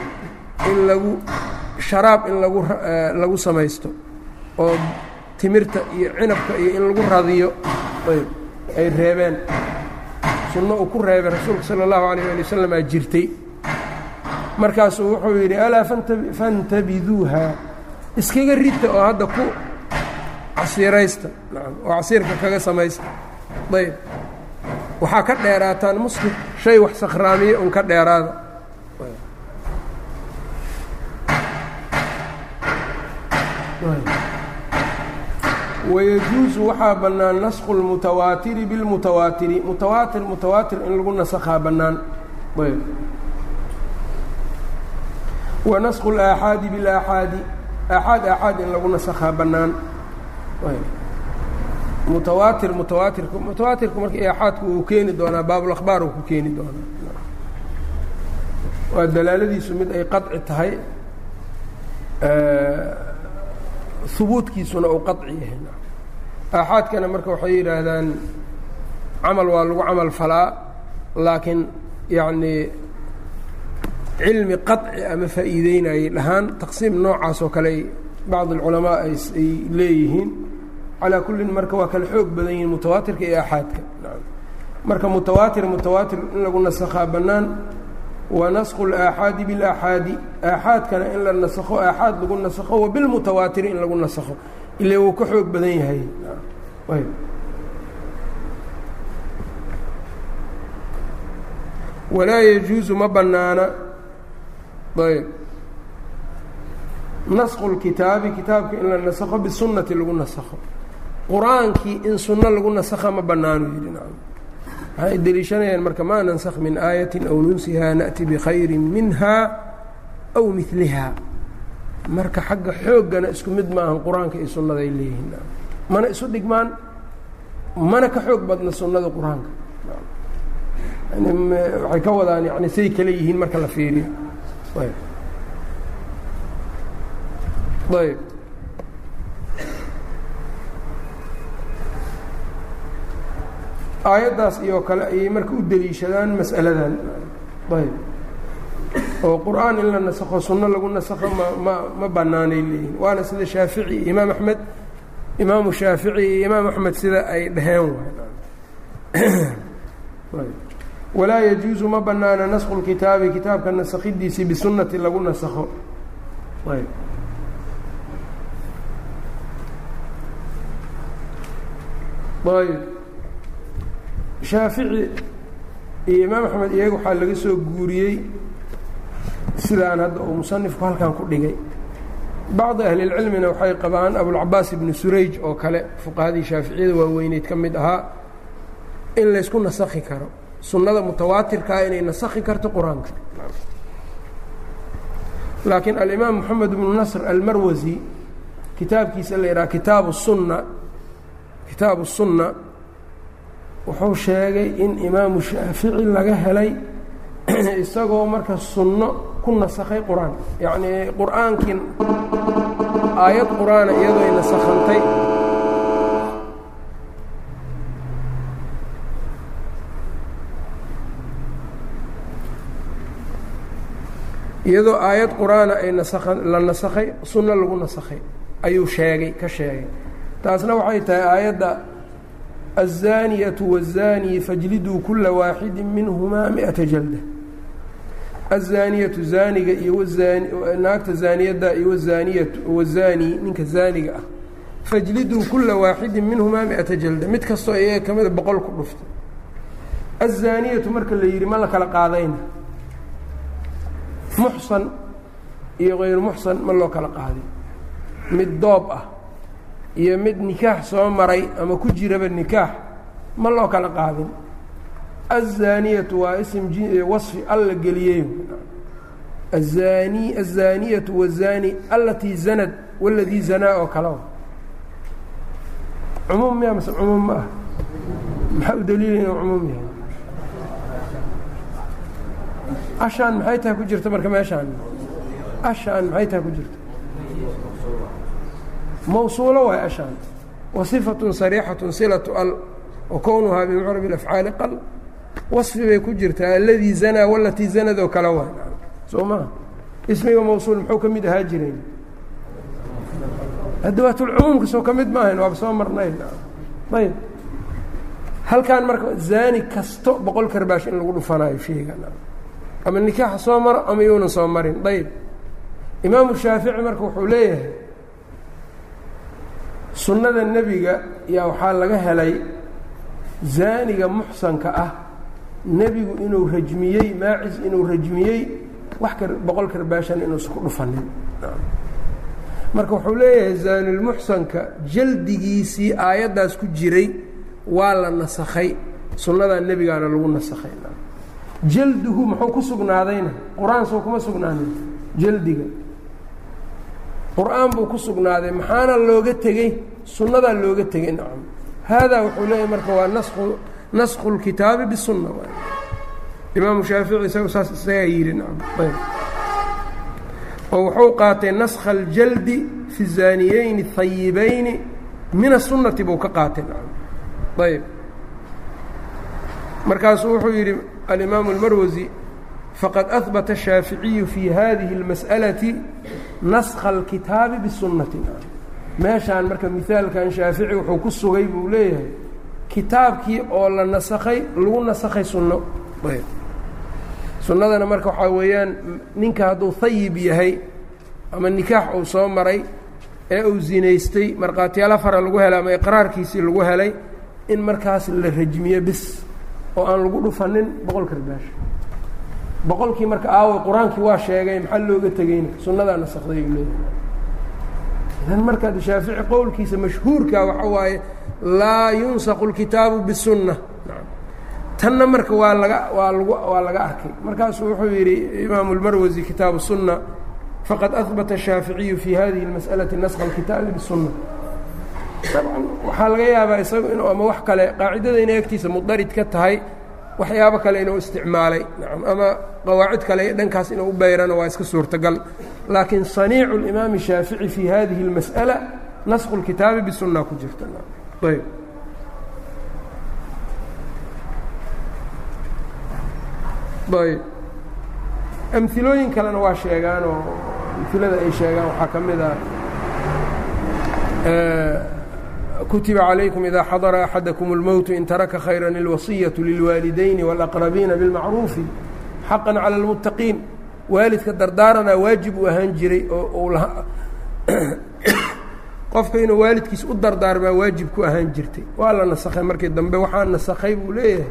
in lagu sharaab in lagu lagu samaysto oo timirta iyo cinabka iyo in lagu radiyo. Ay reebeen. Sunno uu ku reebay rasuulka sala allahu alayh ali wasalam aa jirtay markaasuu wuxuu yidhi alaa fantabiduuha iskaga rita oo hadda ku casiiraysta nacam oo casiirka kaga samaysta. Ayb waxaa ka dheeraataan muskir shay wax sakhraamiye un ka dheeraada. Wayajuusu waxaa bannaan nasku اlmutawaatiri biاlmutawaatiri mutawaatir mutawaatir in lagu nasakhaa bannaan. Wa wanasku laaxaadi bilaaxaadi aaxaad aaxaad in lagu nasakhaa bannaan mutawaatir mutawaatirku mutawaatirku marka aaxaadku uu keeni doonaa baabulakhbaar uu ku keeni doonaa waa dalaaladiisu mid ay qaci tahay hubuudkiisuna uu qaci yahay aaxaadkana marka waxay yidhaahdaan camal waa lagu camal falaa laakiin yacnii cilmi qaci ama faa'iideynayay dhahaan taqsiim noocaasoo kale ay bacd alculamaa ay leeyihiin. Calaa kullin marka waa kala xoog badan yihiin mutawaatirka iyo axaadka. Marka mutawaatir mutawaatir in lagu nasakhaa bannaan wa nasqu اlaaxaadi bilaaxaadi. Aaxaadkana in la nasakho aaxaad lagu nasakho wa bilmutawaatiri in lagu nasakho. Ile wuu ka xoog badan yahay. Walaa yajuusu ma bannaana ayb. Nasqu اlkitaabi kitaabka in la nasakho bisunnati lagu nasakho qur'aankii in sunno lagu nasakha ma bannaanu yidhi waxay deliishanayaan marka maa nansakh min aayatin aw nunsihaa na'ti bikhayrin minha aw miliha marka xagga xooggana isku mid maahan qur'aanka iyo sunnada ay leeyihiin mana isu dhigmaan mana ka xoog badna sunnada qur'aanka. Waxay ka wadaan yani say kale yihiin marka la fiiriyo ayb aayaddaas iyo kale ayay marka u deliishadaan mas'aladan. Ayb oo qur'aan in la nasakho sunno lagu nasakho ma ma ma bannaanay leeyihiin waana sida shaafici iyo imaam axmed imaamu shaafici iyo imaam axmed sida ay dhaheen walaa yajuusu ma bannaana nasku lkitaabi kitaabka nasakhidiisii bisunnati lagu nasakho. Ayb. Shaafici iyo imaam axmed iyaga waxaa laga soo guuriyey sidaan hadda uu musanifku halkan ku dhigay. Bacdi ahlilcilmina waxay qabaan abulcabaas ibnu surayj oo kale fuqahadii shaaficiyada waaweyneyd ka mid ahaa in laysku nasakhi karo sunnada mutawaatirkaa inay nasakhi karto qur'aanka. Laakiin alimaam moxamed ibnu nasr almarwasi kitaabkiisa la yidhaha kitaabu sunna kitaabu sunna wuxuu sheegay in imaamu shaafici laga helay isagoo marka sunno ku nasakhay qur'aan. Yacnii qur'aankii aayad qur'aana iyadoo ay nasakhantay iyadoo aayad qur-aana ay nasakha la nasakhay sunno lagu nasakhay ayuu sheegay ka sheegay taasna waxay tahay aayadda الزانية والزاني فاجلدوا كuلa waaxidi minهmaa مئaةa جلدة الزاaنiyaةu زaaniga iyo naagta زaaniyada iyo wالزaanي ninka زaaniga ah فاجliduu كuلa waaxidi minهmaa مئaةa جلدة mid kastoo iyaga kamida boqol ku dhufta الزaaniyaةu marka la yihi ma la kala qaadayna muxsan iyo hayru muxsan ma loo kala qaadin mid doob ah iyo mid nikaax soo maray ama ku jiraba nikaax ma loo kala qaadin. Aلzaaniyatu waa ism wasfi alla geliyey. Aani aلzaaniyatu wazani alatii zanad waladii zanaa oo kale cumuum miya mase cumuum ma ah. Maxaa u daliilaya inuu cumuum yahay? ashaan maxay tahay ku jirta marka meeshaan? Ashaan maxay tahay ku jirta? Mawsuulo waay ashaan. Wa sariixatun silatu al wa kownuhaa bimcrabi afcaali qal. Wasfi bay ku jirtaa aladii zanaa walatii zanadoo kale waa soo maha ismiga mawsuul muxuu ka mid ahaa jireen adawaatulcumuumka soo ka mid maahayn waaba soo marnayn. Ayb halkaan marka zaani kasto boqol karbaash in lagu dhufanayo sheegan ama nikaaxa soo maro ama yuunan soo marin. Ayb imaamu shaafici marka wuxuu leeyahay sunnada nebiga yaa waxaa laga helay zaaniga muxsanka ah nebigu inuu rajmiyey maacis inuu rajmiyey wax ka boqol karbaashan inuusan ku dhufanin. Marka wuxuu leeyahay zaanilmuxsanka jaldigiisii aayaddaas ku jiray waa la nasakhay sunnadaa nebigaana lagu nasakhay jalduhu muxuu ku sugnaadayna qur'aan soo kuma sugnaanin. Jaldiga. Qur'aan buu ku sugnaaday maxaana looga tegey? Sunnadaa looga tegay nacam. Haadaa wuxuu leeyahay marka waa nasku nasku lkitaabi bisunna imaamu shaafici isagu saas isagaa yidhi nacam. Oo wuxuu qaatay naskha aljaldi fi zaaniyeyni ahayibayni min asunati buu ka qaatay nacam. Ayb. Markaasuu wuxuu yidhi alimaamu اlmarwasi faqad ahbata الshaaficiyu fi hadihi اlmas'alaةi naskha اlkitaabi bisunnati meeshaan marka mihaalkan shaafici wuxuu ku sugay buu leeyahay kitaabkii oo la nasakhay lagu nasakhay sunno sunnadana marka waxaa weeyaan ninka hadduu hayib yahay ama nikaax uu soo maray ee uu zinaystay markhaatiyaal fara lagu helay ama iqraarkiisii lagu helay in markaas la rajmiyo bis oo aan lagu dhufanin boqol karbaash boqolkii marka aawa qur-aankii waa sheegay maxaa looga tegeyna sunnadaa nasakday uu leeyahay idan markaad shaafici qowlkiisa mashhuurka waxa waaye laa yunsaqu اlkitaabu bisunna tanna marka waa laga waa lag waa laga arkay markaasuu wuxuu yidhi imaamu اlmarwasi kitaabu الsunna faqad ahbata الshaaficiyu fi hadihi اlmasأalaةi naskha اlkitaabi bisunna dabcan waxaa laga yaabaa isagu inuu ama wax kale qaacidada inay agtiisa mudarid ka tahay waxyaabo kale inuu isticmaalay nacam ama qawaacid kale dhankaas inuu u bayrana waa iska suurtagal laakiin صaniicu اlimaami الshaafici fi hadihi اlmasأala naskhu اlkitaabi bisunna ku jirta ayb ayb amilooyin kalena waa sheegaan oo amilada ay sheegaan waxaa ka mid a kutiba عalaykum ida xadara axadakum اlmowtu in taraka khayra اlwasiyaةu lilwaalidayni wاlأqrabiina biاlmacruufi xaqa calى اlmuttaqiin waalidka dardaaranaa waajib u ahaan jiray oo qofka inuu waalidkiis u dardaarmaa waajib ku ahaan jirtay waa la nasakhay markii dambe waxaa nasakhay buu leeyahay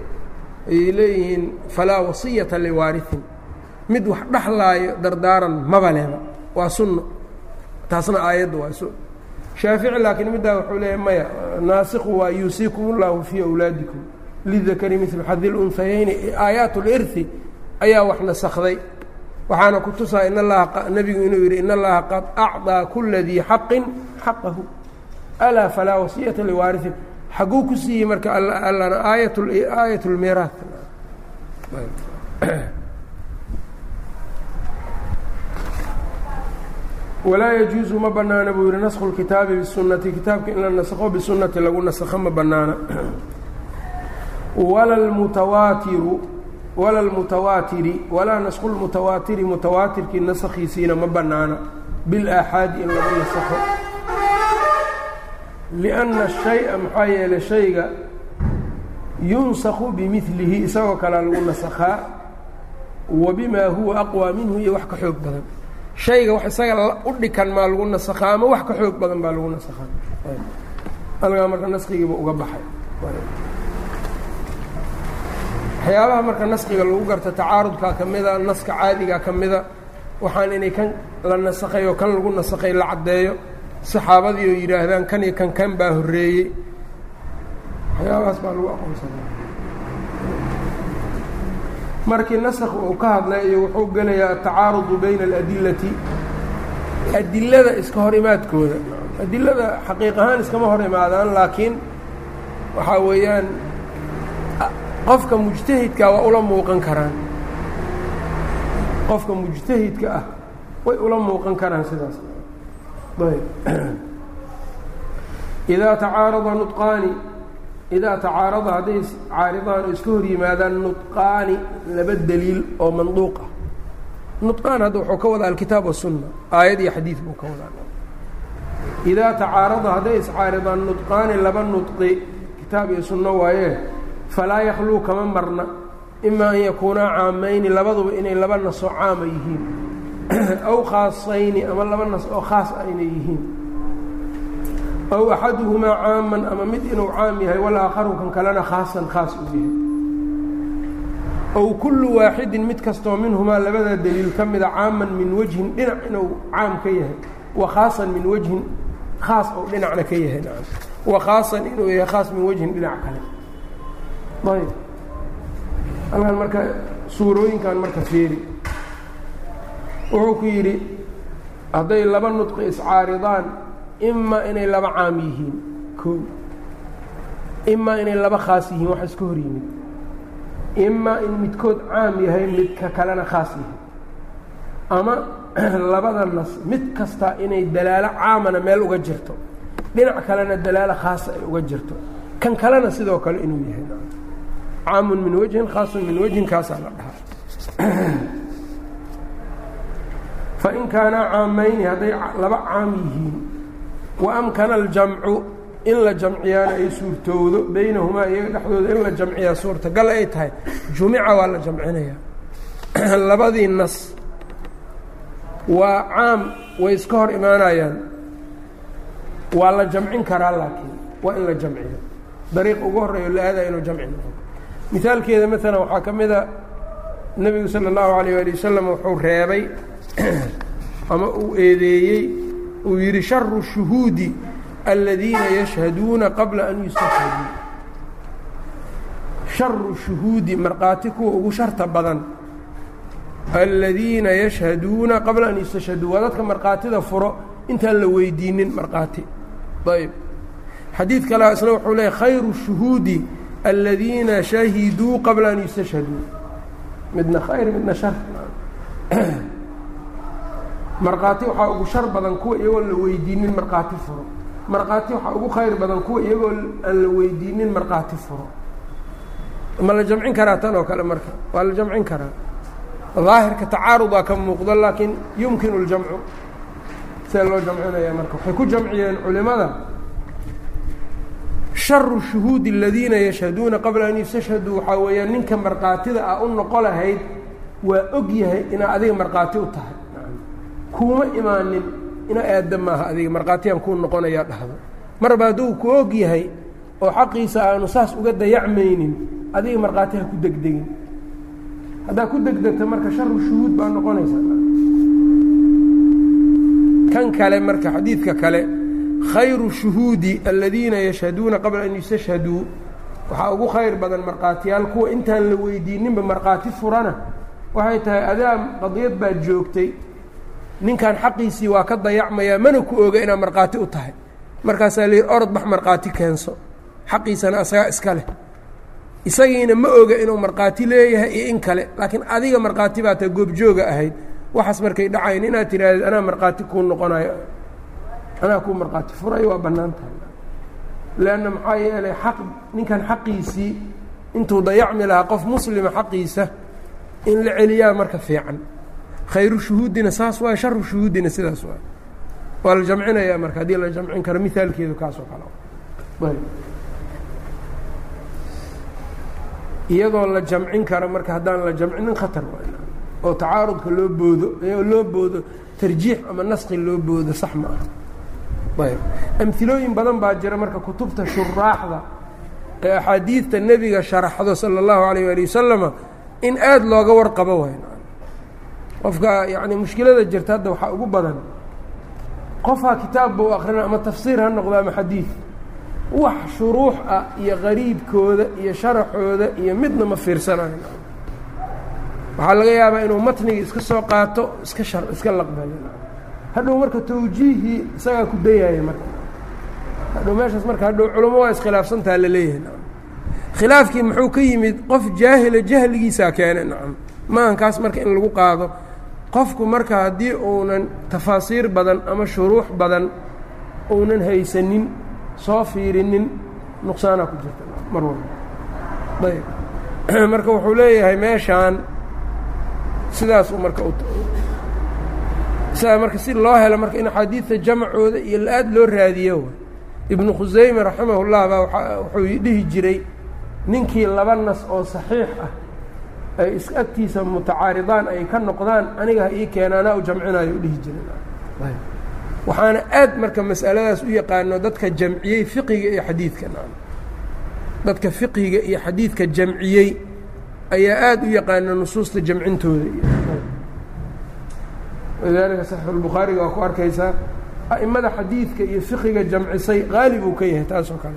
ayay leeyihiin falaa wasiyata liwaariin mid wax dhexlaayo dardaaran maba leba waa sunno taasna aayadda waa su shaafici laakiin middaa wuxuu leeyahay maya naasiku waa yuusiikum اllahu fii awlaadikum lidakari milu xadi اlunsayeyni aayaat اlirhi ayaa wax nasakday waxaana ku tusaa in allaha nebigu inuu yidhi in allaha qad acطىa kula dii xaqin xaqahu alaa falaa wasiyata liwaariin xaguu ku siiyey marka allana aayat aayat اlmiiraah walaa yajuusu ma banaana buu yihi naskhu اlkitaabi bisunati kitaabka in la naskho bisunati lagu naskho ma banaana wala lmutawaatiru wala lmutawaatiri walaa naskhu lmutawaatiri mutawaatirkii naskhiisiina ma banaana bilaaxaadi in lagu nasakho lianna shaya maxaa yeelay shayga yunsakhu bimilihi isagoo kalea lagu nasakhaa wa bimaa huwa aqwى minhu iyo wax ka xoog badan shayga wax isaga u dhikan maa lagu nasakhaa ama wax ka xoog badan baa lagu nasakhaa. Algaa marka naskigiiba uga baxay. Waxyaabaha marka naskiga lagu garta tacaarudkaa ka mida naska caadigaa ka mida waxaan inay kan la nasakhay oo kan lagu nasakhay la caddeeyo saxaabadii oo yidhaahdaan kan iyo kan kan baa horreeyey. Waxyaabahaas baa lagu aqoonsana markii naskh uu ka hadlay iyo wuxuu gelayaa atacaarudu bayna aladilati adilada iska hor imaadkooda. Adilada xaqiiq ahaan iskama hor imaadaan laakiin waxaa weeyaan qofka mujtahidka waa ula muuqan karaan. Qofka mujtahidka ah way ula muuqan karaan sidaas. Idaa tacaarada nudqaani idaa tacaarada hadday caaridaan oo iska hor yimaadaan nudqaani laba deliil oo manduuq ah nudqaan hadda wuxuu ka wadaa alkitaab wasunna aayad iyo xadiid buu ka wadaa idaa tacaarada hadday iscaaridaan nudqaani laba nudqi kitaab iyo sunno waaye falaa yakhluu kama marna ima an yakuunaa caamayni labaduba inay laba nasoo caama yihiin aw khaasayni ama laba nas oo khaas ah inay yihiin aw axaduhumaa caaman ama mid inuu caam yahay walaakharu kan kalena khaasan khaas uu yahay aw kullu waaxidin mid kastoo minhumaa labada deliil ka mida caaman min wajhin dhinac inuu caam ka yahay wa khaasan min wajhin khaas ou dhinacna ka yahay wa khaasan inuu yahay khaas min wajhin dhinac kale ayb halkan marka suurooyinkan marka fiiri wuxuu ku yidhi hadday laba nudqi iscaaridaan imaa inay laba caam yihiin koo imaa inay laba khaas yihiin wax iska hor yimid. Imaa in midkood caam yahay midka kalena khaas yahay. Ama labada nas mid kasta inay dalaalo caamana meel uga jirto dhinac kalena dalaalo khaasa ay uga jirto. Kan kalena sidoo kale inuu yahay. Caamun min wajhin khaasun min wajhin kaasaa la dhahaa. Fain kaanaa caamayni hadday laba caam yihiin wa amkana aljamcu in la jamciyaana ay suurtowdo baynahumaa iyaga dhexdooda in la jamciyaa suurtagal ay tahay. Jumica waa la jamcinayaa. Labadii nas waa caam way iska hor imaanayaan. Waa la jamcin karaa laakiin waa in la jamciyo. Dariiq ugu horreeyo la aadaya inuu jamci noqo mihaalkeeda maalan waxaa ka mida nebigu sala allahu alayh ali wasalam wuxuu reebay ama uu eedeeyey uu yidhi sharu shuhuudi aladiina yashhaduuna qabla an yustashhaduu. Sharu shuhuudi markhaati kuwa ugu sharta badan aladiina yashhaduuna qabla an yustashhaduu. Waa dadka markhaatida furo intaan la weydiinin markhaati. Ayb xadiid kale isna wuxuu leeyay khayru shuhuudi aladiina shahiduu qabla an yustashhaduu. Midna khayr midna shar markhaati waxaa ugu shar badan kuwa iyagoo la weydiinin markhaati furo. Markhaati waxaa ugu khayr badan kuwa iyagoo aan la weydiinin markhaati furo. Ma la jamcin karaa tan oo kale marka? Waa la jamcin karaa. Daahirka tacaarudaa ka muuqdo laakiin yumkinu اljamcu see loo jamcinaya marka. Waxay ku jamciyeen culimada. Sharu shuhuudi aladiina yashhaduuna qabla an yustashhaduu waxaa weeyaan ninka markhaatida ah u noqo lahayd waa og yahay inaa adiga markhaati u tahay kuuma imaanin ina aadda maaha adiga. Markhaatiyaan kuu noqonayaa dhahdo. Marba hadduu ku og yahay oo xaqiisa aanu saas uga dayacmaynin adiga markhaati ha ku degdegin. Haddaa ku degdegta marka sharu shuhuud baa noqonaysa. Kan kale marka xadiidka kale khayru shuhuudi aladiina yashhaduuna qabla an yustashhaduu waxaa ugu khayr badan markhaatiyaal kuwa intaan la weydiininba markhaati furana. Waxay tahay adaa qadiyad baad joogtay ninkan xaqiisii waa ka dayacmayaa mana ku oga inaad markhaati u tahay. Markaasaa la yidhi orod bax markhaati keenso. Xaqiisana asagaa iska leh. Isagiina ma oga inuu markhaati leeyahay iyo in kale laakiin adiga markhaati baa ta goobjooga ahayd. Waxaas markay dhacayn inaad tidhaahdeed anaa markhaati kuu noqonayo anaa kuu markhaati furayo waa bannaan tahay. Leanna maxaa yeelay xaq ninkan xaqiisii intuu dayacmi lahaa qof muslima xaqiisa in la celiyaa marka fiican khayru shuhuudina saas waay sharu shuhuudina sidaas waay waa la jamcinayaa marka haddii la jamcin karo mihaalkeedu kaasoo kale. Iyadoo la jamcin karo marka haddaan la jamcinin khatar waay oo tacaarudka loo boodo loo boodo tarjiix ama naski loo boodo sax ma aha. Ayb. Amhilooyin badan baa jira marka kutubta shuraaxda ee axaadiidta nebiga sharaxdo sala allahu alayh ali wasalama in aada looga warqabo waay qofka yacni mushkilada jirta hadda waxaa ugu badan qofaa kitaab buu akrina ama tafsiir ha noqdo ama xadiid wax shuruux ah iyo qariibkooda iyo sharaxooda iyo midna ma fiirsanayo waxaa laga yaabaa inuu matniga iska soo qaato iska iska laqbalo hadhow marka tawjiihii isagaa ku dayaya marka. Hadhow meeshaas marka hadhow culamo waa iskhilaafsantaa la leeyahay. Khilaafkii muxuu ka yimid qof jaahila jahligiisaa keenay nacam. Maahankaas marka in lagu qaado qofku marka haddii uunan tafaasiir badan ama shuruux badan uunan haysanin soo fiirinin nuqsaanaa ku jirta mar walba. Ayb. Marka wuxuu leeyahay meeshaan sidaasuu marka sidaa marka si loo helo marka in axaadiidta jamacooda iyo la-aad loo raadiyo ibnu khusayme raximahullah baa wuxuu dhihi jiray ninkii laba nas oo saxiix ah ay is agtiisa mutacaaridaan ay ka noqdaan aniga ha ii keena anaa u jamcinayo u dhihi jiray waxaana aad marka mas'aladaas u yaqaano dadka jamciyey fiqiga iyo xadiidka dadka fiqiga iyo xadiidka jamciyey ayaa aad u yaqaana nusuusta jamcintooda walidaalika saxiixulbukhaariga waa ku arkaysaa a'immada xadiidka iyo fiqiga jamcisay qaalib uu ka yahay taasoo kale.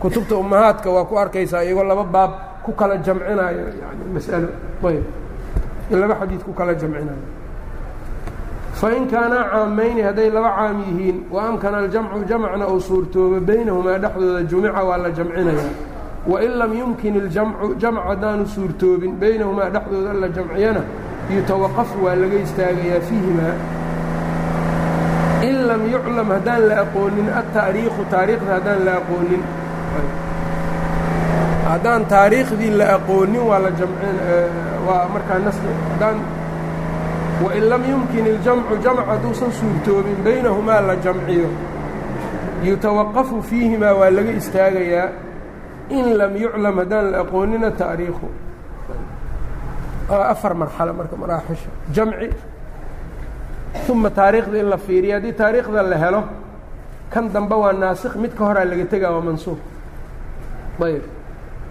Kutubta ummahaadka waa ku arkaysaa iyagoo laba baab ku kala jamcinaayo yani mas'alo ayb. Laba xadiid ku kala jamcinayo fain kaanaa caamayni hadday laba caam yihiin wa amkana aljamcu jamcna uu suurtoobo baynahumaa dhexdooda jumica waa la jamcinaya wain lam yumkin iljamcu jamc haddaanu suurtoobin baynahumaa dhexdooda la jamciyana yutawaqafu waa laga istaagayaa fiihimaa. In lam yuclam haddaan la aqoonin altaariikhu taariikhda haddaan la aqoonin haddaan taariikhdii la aqoonin waa la jamcin waa markaa nas haddaan wain lam yumkin iljamcu jamc hadduusan suurtoobin baynahumaa la jamciyo. Yutawaqafu fiihimaa waa laga istaagayaa in lam yuclam haddaan la aqoonina taariikhu. Afar marxalo marka maraaxisha jamci. Uma taariikhda in la fiiriyo. Haddii taariikhda la helo kan dambe waa naasikh mid ka horaa laga tegaa waa mansuuq ayb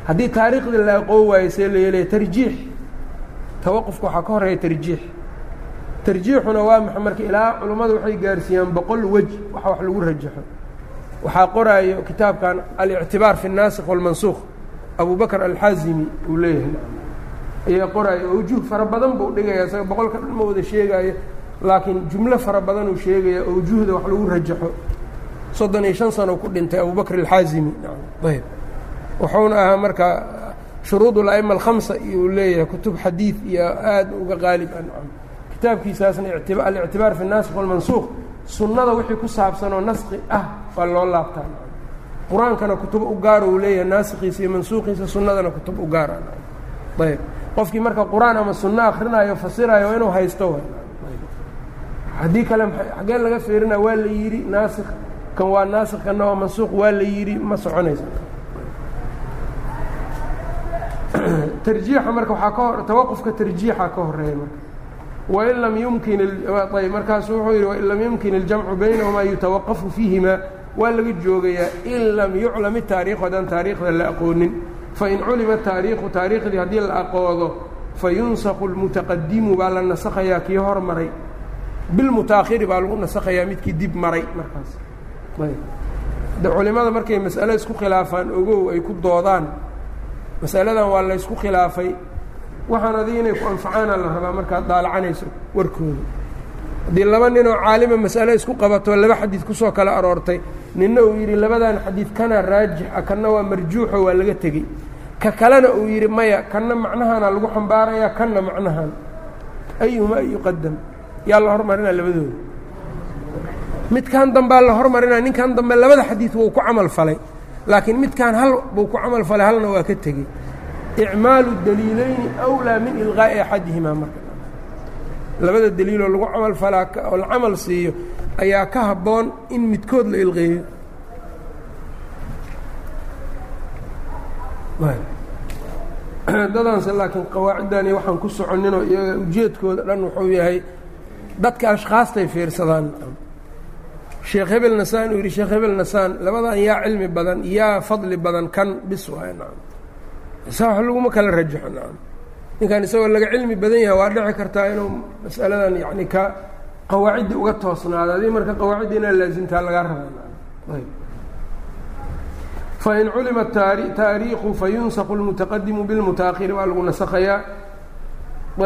haddii taariikhdii la aqoon waayo see la yeelaya tarjiix tawaqufka waxaa ka horeeya tarjiix tarjiixuna waa maxa marka ilaa culummadu waxay gaarsiiyaan boqol wej waxa wax lagu rajaxo waxaa qoraayo kitaabkan alictibaar fi الnaasikh wاlmansuuq abu bakr alxaazimi uu leeyahay ayaa qoraayo awjuh fara badan buu dhigaya isaga boqolka dhan ma wada sheegaayo laakiin jumlo fara badan uu sheegaya awjuhda wax lagu rajaxo soddon iyo shan sano ku dhintay abu bakr alxaazimi ayb wuxuuna ahaa marka shuruud اla'ima alkhamsa iyuu leeyahay kutub xadiid iyo aad uga qaalib an kitaabkiisaasna alictibaar fi الnaasikh wاlmansuuq sunnada wixii ku saabsanoo naski ah waa loo laabtaa qur-aankana kutub u gaaro uu leeyahay naasikhiisa iyo mansuuqiisa sunnadana kutub u gaara ayb qofkii marka qur-aan ama sunno akrinaayo fasiraayo waa inuu haysto haddii kale xaggee laga feerinaya waa la yidhi naasikh kan waa naasikh kanna waa mansuuq waa la yidhi ma soconaysa tarjiixa marka waxaa ka hor tawaqufka tarjiixa ka horreeya marka. Wain lam yumkin ayb markaasu wuxuu yidhi wain lam yumkin اljamcu baynahumaa yutawaqafu fiihimaa waa laga joogayaa in lam yuclam itaariikhu haddaan taariikhda la aqoonin. Fain culima taariikhu taariikhdii haddii la aqoodo fayunsaqu اlmutaqadimu baa la nasakhayaa kii hormaray bilmutaakhiri baa lagu nasakhayaa midkii dib maray markaas. Culimada markay mas'ale isku khilaafaan ogow ay ku doodaan masaladan waa la ysku khilaafay. Waxaan adiga inay ku anfacaana la rabaa markaad daalacanayso warkooda. Haddii laba ninoo caalima mas'ale isku qabato laba xadiid ku soo kala aroortay ninna uu yidhi labadan xadiid kana raajix ah kanna waa marjuuxo waa laga tegey. Ka kalena uu yidhi maya kanna macnahana lagu xambaarayaa kanna macnahan ayuhuma ay yuqadam yaa la hormarinaa labadooda. Midkan dambaa la hormarinaa ninkan dambe labada xadiid wuu ku camal falay laakiin midkan hal buu ku camal falay halna waa ka tegey icmaalu daliilayni awlaa min ilqaa'i axadihimaa marka. Labada daliiloo lagu camal falaa oo la camal siiyo ayaa ka habboon in midkood la ilqeeyo dadaanse laakiin qawaaciddani waxaan ku soconinoo iyaga ujeedkooda dhan wuxuu yahay dadka ashkhaastay fiirsadaan sheekh hebel nasaan uu yidhi sheekh hebel nasaan labadan yaa cilmi badan yaa fadli badan kan bis waay nacam isa wax laguma kala rajaxo nacam ninkan isagoo laga cilmi badan yahay waa dhici kartaa inuu mas'aladan yacni ka qawaaciddii uga toosnaado. Adii marka qawaacidda inaa laasimtaa lagaa rabaa nacam ayb fain culima taariikhu fayunsaqu اlmutaqadimu bilmutaakhiri waa lagu nasakhayaa.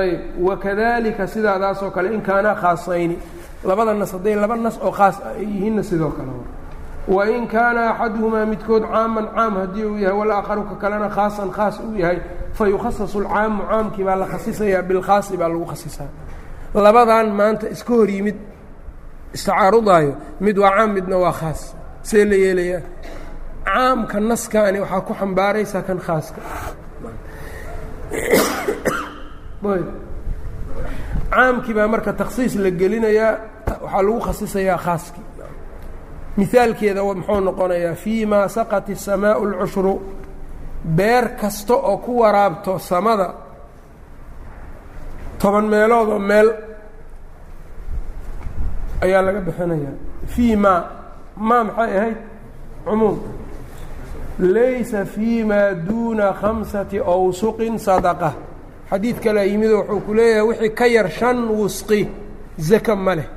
Ayb wakadalika sidaadaasoo kale in kaanaa khaasayni labada nas hadday laba nas oo khaas ay yihiinna sidoo kale wain kaana axaduhumaa midkood caaman caam haddii uu yahay walaakharu ka kalena khaasan khaas uu yahay fayukhasasu lcaamu caamkii baa la khasisayaa bilkhaasi baa lagu khasisaa labadan maanta iska hor yimid istacaarudaayo mid waa caam midna waa khaas. See la yeelayaa. Caamka naskaani waxaa ku xambaaraysaa kan khaaska caamkii baa marka takhsiis la gelinayaa waxaa lagu khasisayaa khaaskii mihaalkeeda muxuu noqonayaa fii maa saqat الsamaau اlcushru beer kasta oo ku waraabto samada toban meelood oo meel ayaa laga bixinayaa fii ma ma maxay ahayd cumuum laysa fii maa duuna khamsati awsuqin sadaqa xadiid kalea yimido wuxuu ku leeyahay wixii ka yar shan wusqi zaka ma leh.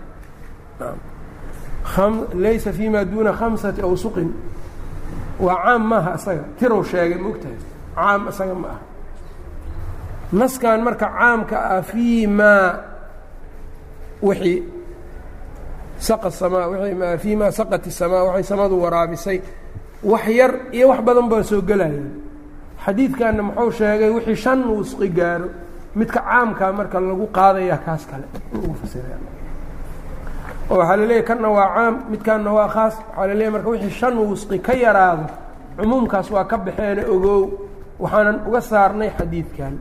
Laysa fii maa duuna khamsati awsuqin. Waa caam maaha isaga. Tirow sheegay maogtahay caam isaga ma aha. Naskan marka caamka ah fii maa wixii saqa samaa wii fii maa saqat isamaa waxay samadu waraabisay. Wax yar iyo wax badan baa soo gelayaan xadiidkanna muxuu sheegay wixii shan wusqi gaaro midka caamkaa marka lagu qaadaya kaas kale oo waxaa laleeyahy kanna waa caam midkaanna waa khaas. Waxaa laleeyahy marka wixii shan wusqi ka yaraado cumuumkaas waa ka baxeena ogow. Waxaanan uga saarnay xadiidkan.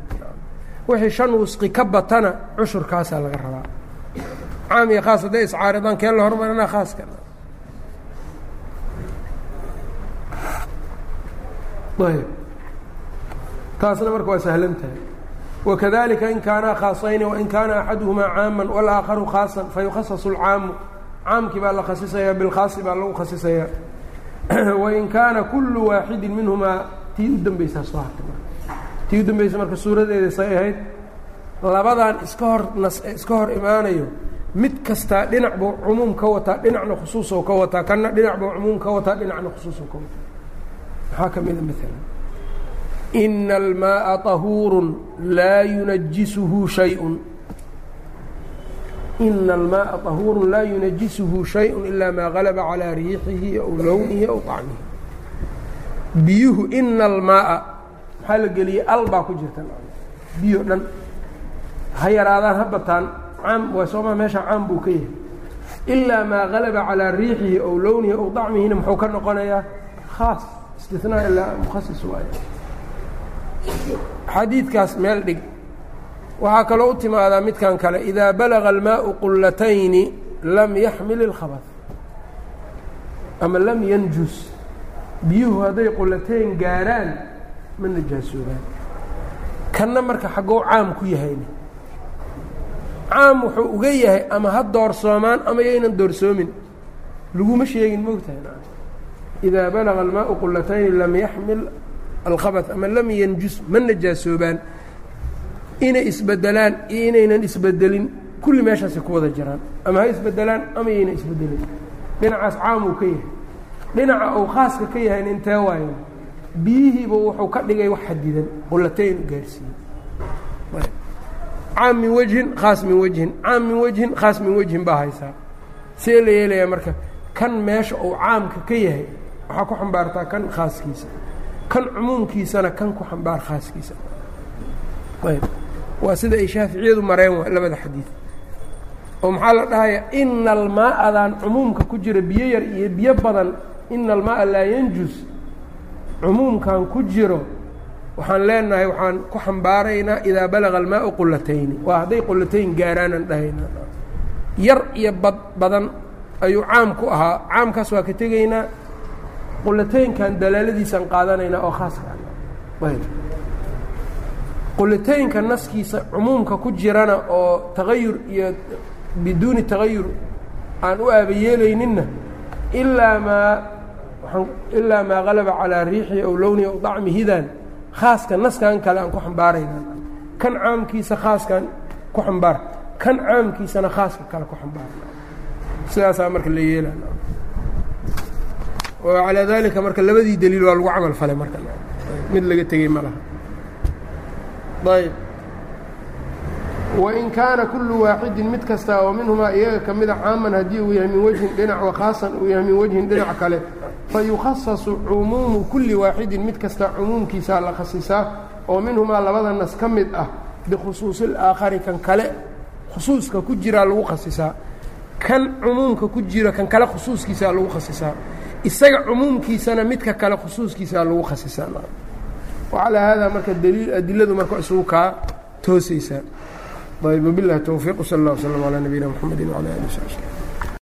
Wixii shan wusqi ka batana cushurkaasaa laga rabaa. Caam iyo khaas hadday iscaaridaan keen la hormarinaa khaaska. Ayb taasna marka waa sahlan tahay. Wakadalika in kaanaa khaasayni wain kaana axaduhumaa caama walaakharu khaasan fayukhasasu lcaamu caamkii baa la khasisayaa bilkhaasi baa lagu khasisayaa. Wain kaana kullu waaxidin minhumaa tii u dambeysaa soo hartay tii u dambeysa marka suuradeeda say ahayd labadan iska hor nas iska hor imaanayo mid kastaa dhinac buu cumuum ka wataa dhinacna khusuusoo ka wataa kanna dhinac buu cumuum ka wataa dhinacna khusuusoo ka wataa. Maxaa ka mida maalan ina almaaa طahuuru laa yunajisuhu shayun ina almaaa طahuuru laa yunajisuhu shayءu ilaa maa galaba calىa riixihi aw lownihi aw طacmihi biyuhu ina almaaa maxaa la geliyey al baa ku jirta biyo dhan ha yaraadaan ha bataan caam waa sooma meesha caam buu ka yahay ilaa maa galaba calىa riixihi aw lownihi aw طacmihina muxuu ka noqonayaa khaas istinaa ilaa mukhasis waay xadiidkaas meel dhig. Waxaa kaloo u timaadaa midkan kale idaa balaga almaau qullatayni lam yaxmil ilkhabad ama lam yanjus. Biyuhu hadday qullatayn gaaraan ma najaasoobaan kanna marka xaggou caam ku yahayna. Caam wuxuu uga yahay ama ha doorsoomaan ama yaynan doorsoomin laguma sheegin moogtahay idaa balaga almaau qullatayni lam yaxmil alkhabad ama lam yanjus ma najaasoobaan inay isbedelaan iyo inaynan isbedelin kulli meeshaasay ku wada jiraan. Ama ha isbedelaan ama yaynan isbedelin. Dhinacaas caamuu ka yahay. Dhinaca uu khaaska ka yahayna intee waayo biyihiiba wuxuu ka dhigay wax xadidan qullatayn gaarsiiyey. Caam min wejhin khaas min wejhin caam min wejhin khaas min wejhin baa haysaa. See la yeelayaa marka kan meesha uu caamka ka yahay waxaa ku xambaartaa kan khaaskiisa kan cumuumkiisana kan ku xambaar khaaskiisa. Waa sida ay shaaficiyadu mareen waa labada xadiid oo maxaa la dhahayaa ina almaa'adaan cumuumka ku jira biyo yar iyo biyo badan ina almaaa laa yanjus. Cumuumkan ku jiro waxaan leenahay waxaan ku xambaaraynaa idaa balaga almaau qulatayni waa hadday qulatayn gaaraanaan dhahaynaa yar iyo bad badan ayuu caam ku ahaa. Caamkaas waa ka tegaynaa qulataynkan dalaaladiisaan qaadanaynaa oo khaaska qulataynka naskiisa cumuumka ku jirana oo tagayur iyo biduuni tagayur aan u aabayeelayninna ilaa maa ilaa maa galaba calaa riixi aw lowni aw dacmihidan khaaska naskan kale aan ku xambaarayna. Kan caamkiisa khaaskan ku xambaar kan caamkiisana khaaska kale ku xambaar. Sidaasaa marka la yeela oo calaa dalika marka labadii daliil waa lagu camal falay marka. Mid laga tegey ma laha. Ayb wain kaana kullu waaxidin mid kasta oo minhumaa iyaga ka mida caaman haddii uu yahay min wejhin dhinac wakhaasan uu yahay min wejhin dhinac kale fayukhasasu cumuumu kulli waaxidin mid kasta cumuumkiisaa la khasisaa oo minhumaa labada nas ka mid ah bikhusuusi ilaakhari kan kale khusuuska ku jiraa lagu khasisaa. Kan cumuumka ku jiro kan kale khusuuskiisaa lagu khasisaa isaga cumuumkiisana midka kale khusuuskiisaa lagu khasisaa wacalaa haadaa marka daliil adiladu marka isugu kaa toosaysaa ayb wabilahi towfiiq sal اllah wslm calaa nabiyina mxamedi wcala ali w